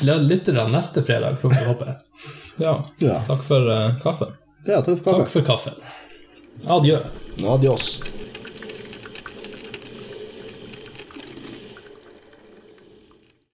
lytterne neste fredag, får vi håpe. <laughs> ja. Ja. Takk for uh, kaffen. Det er takk for Takk for kaffen. Adjø. Adios.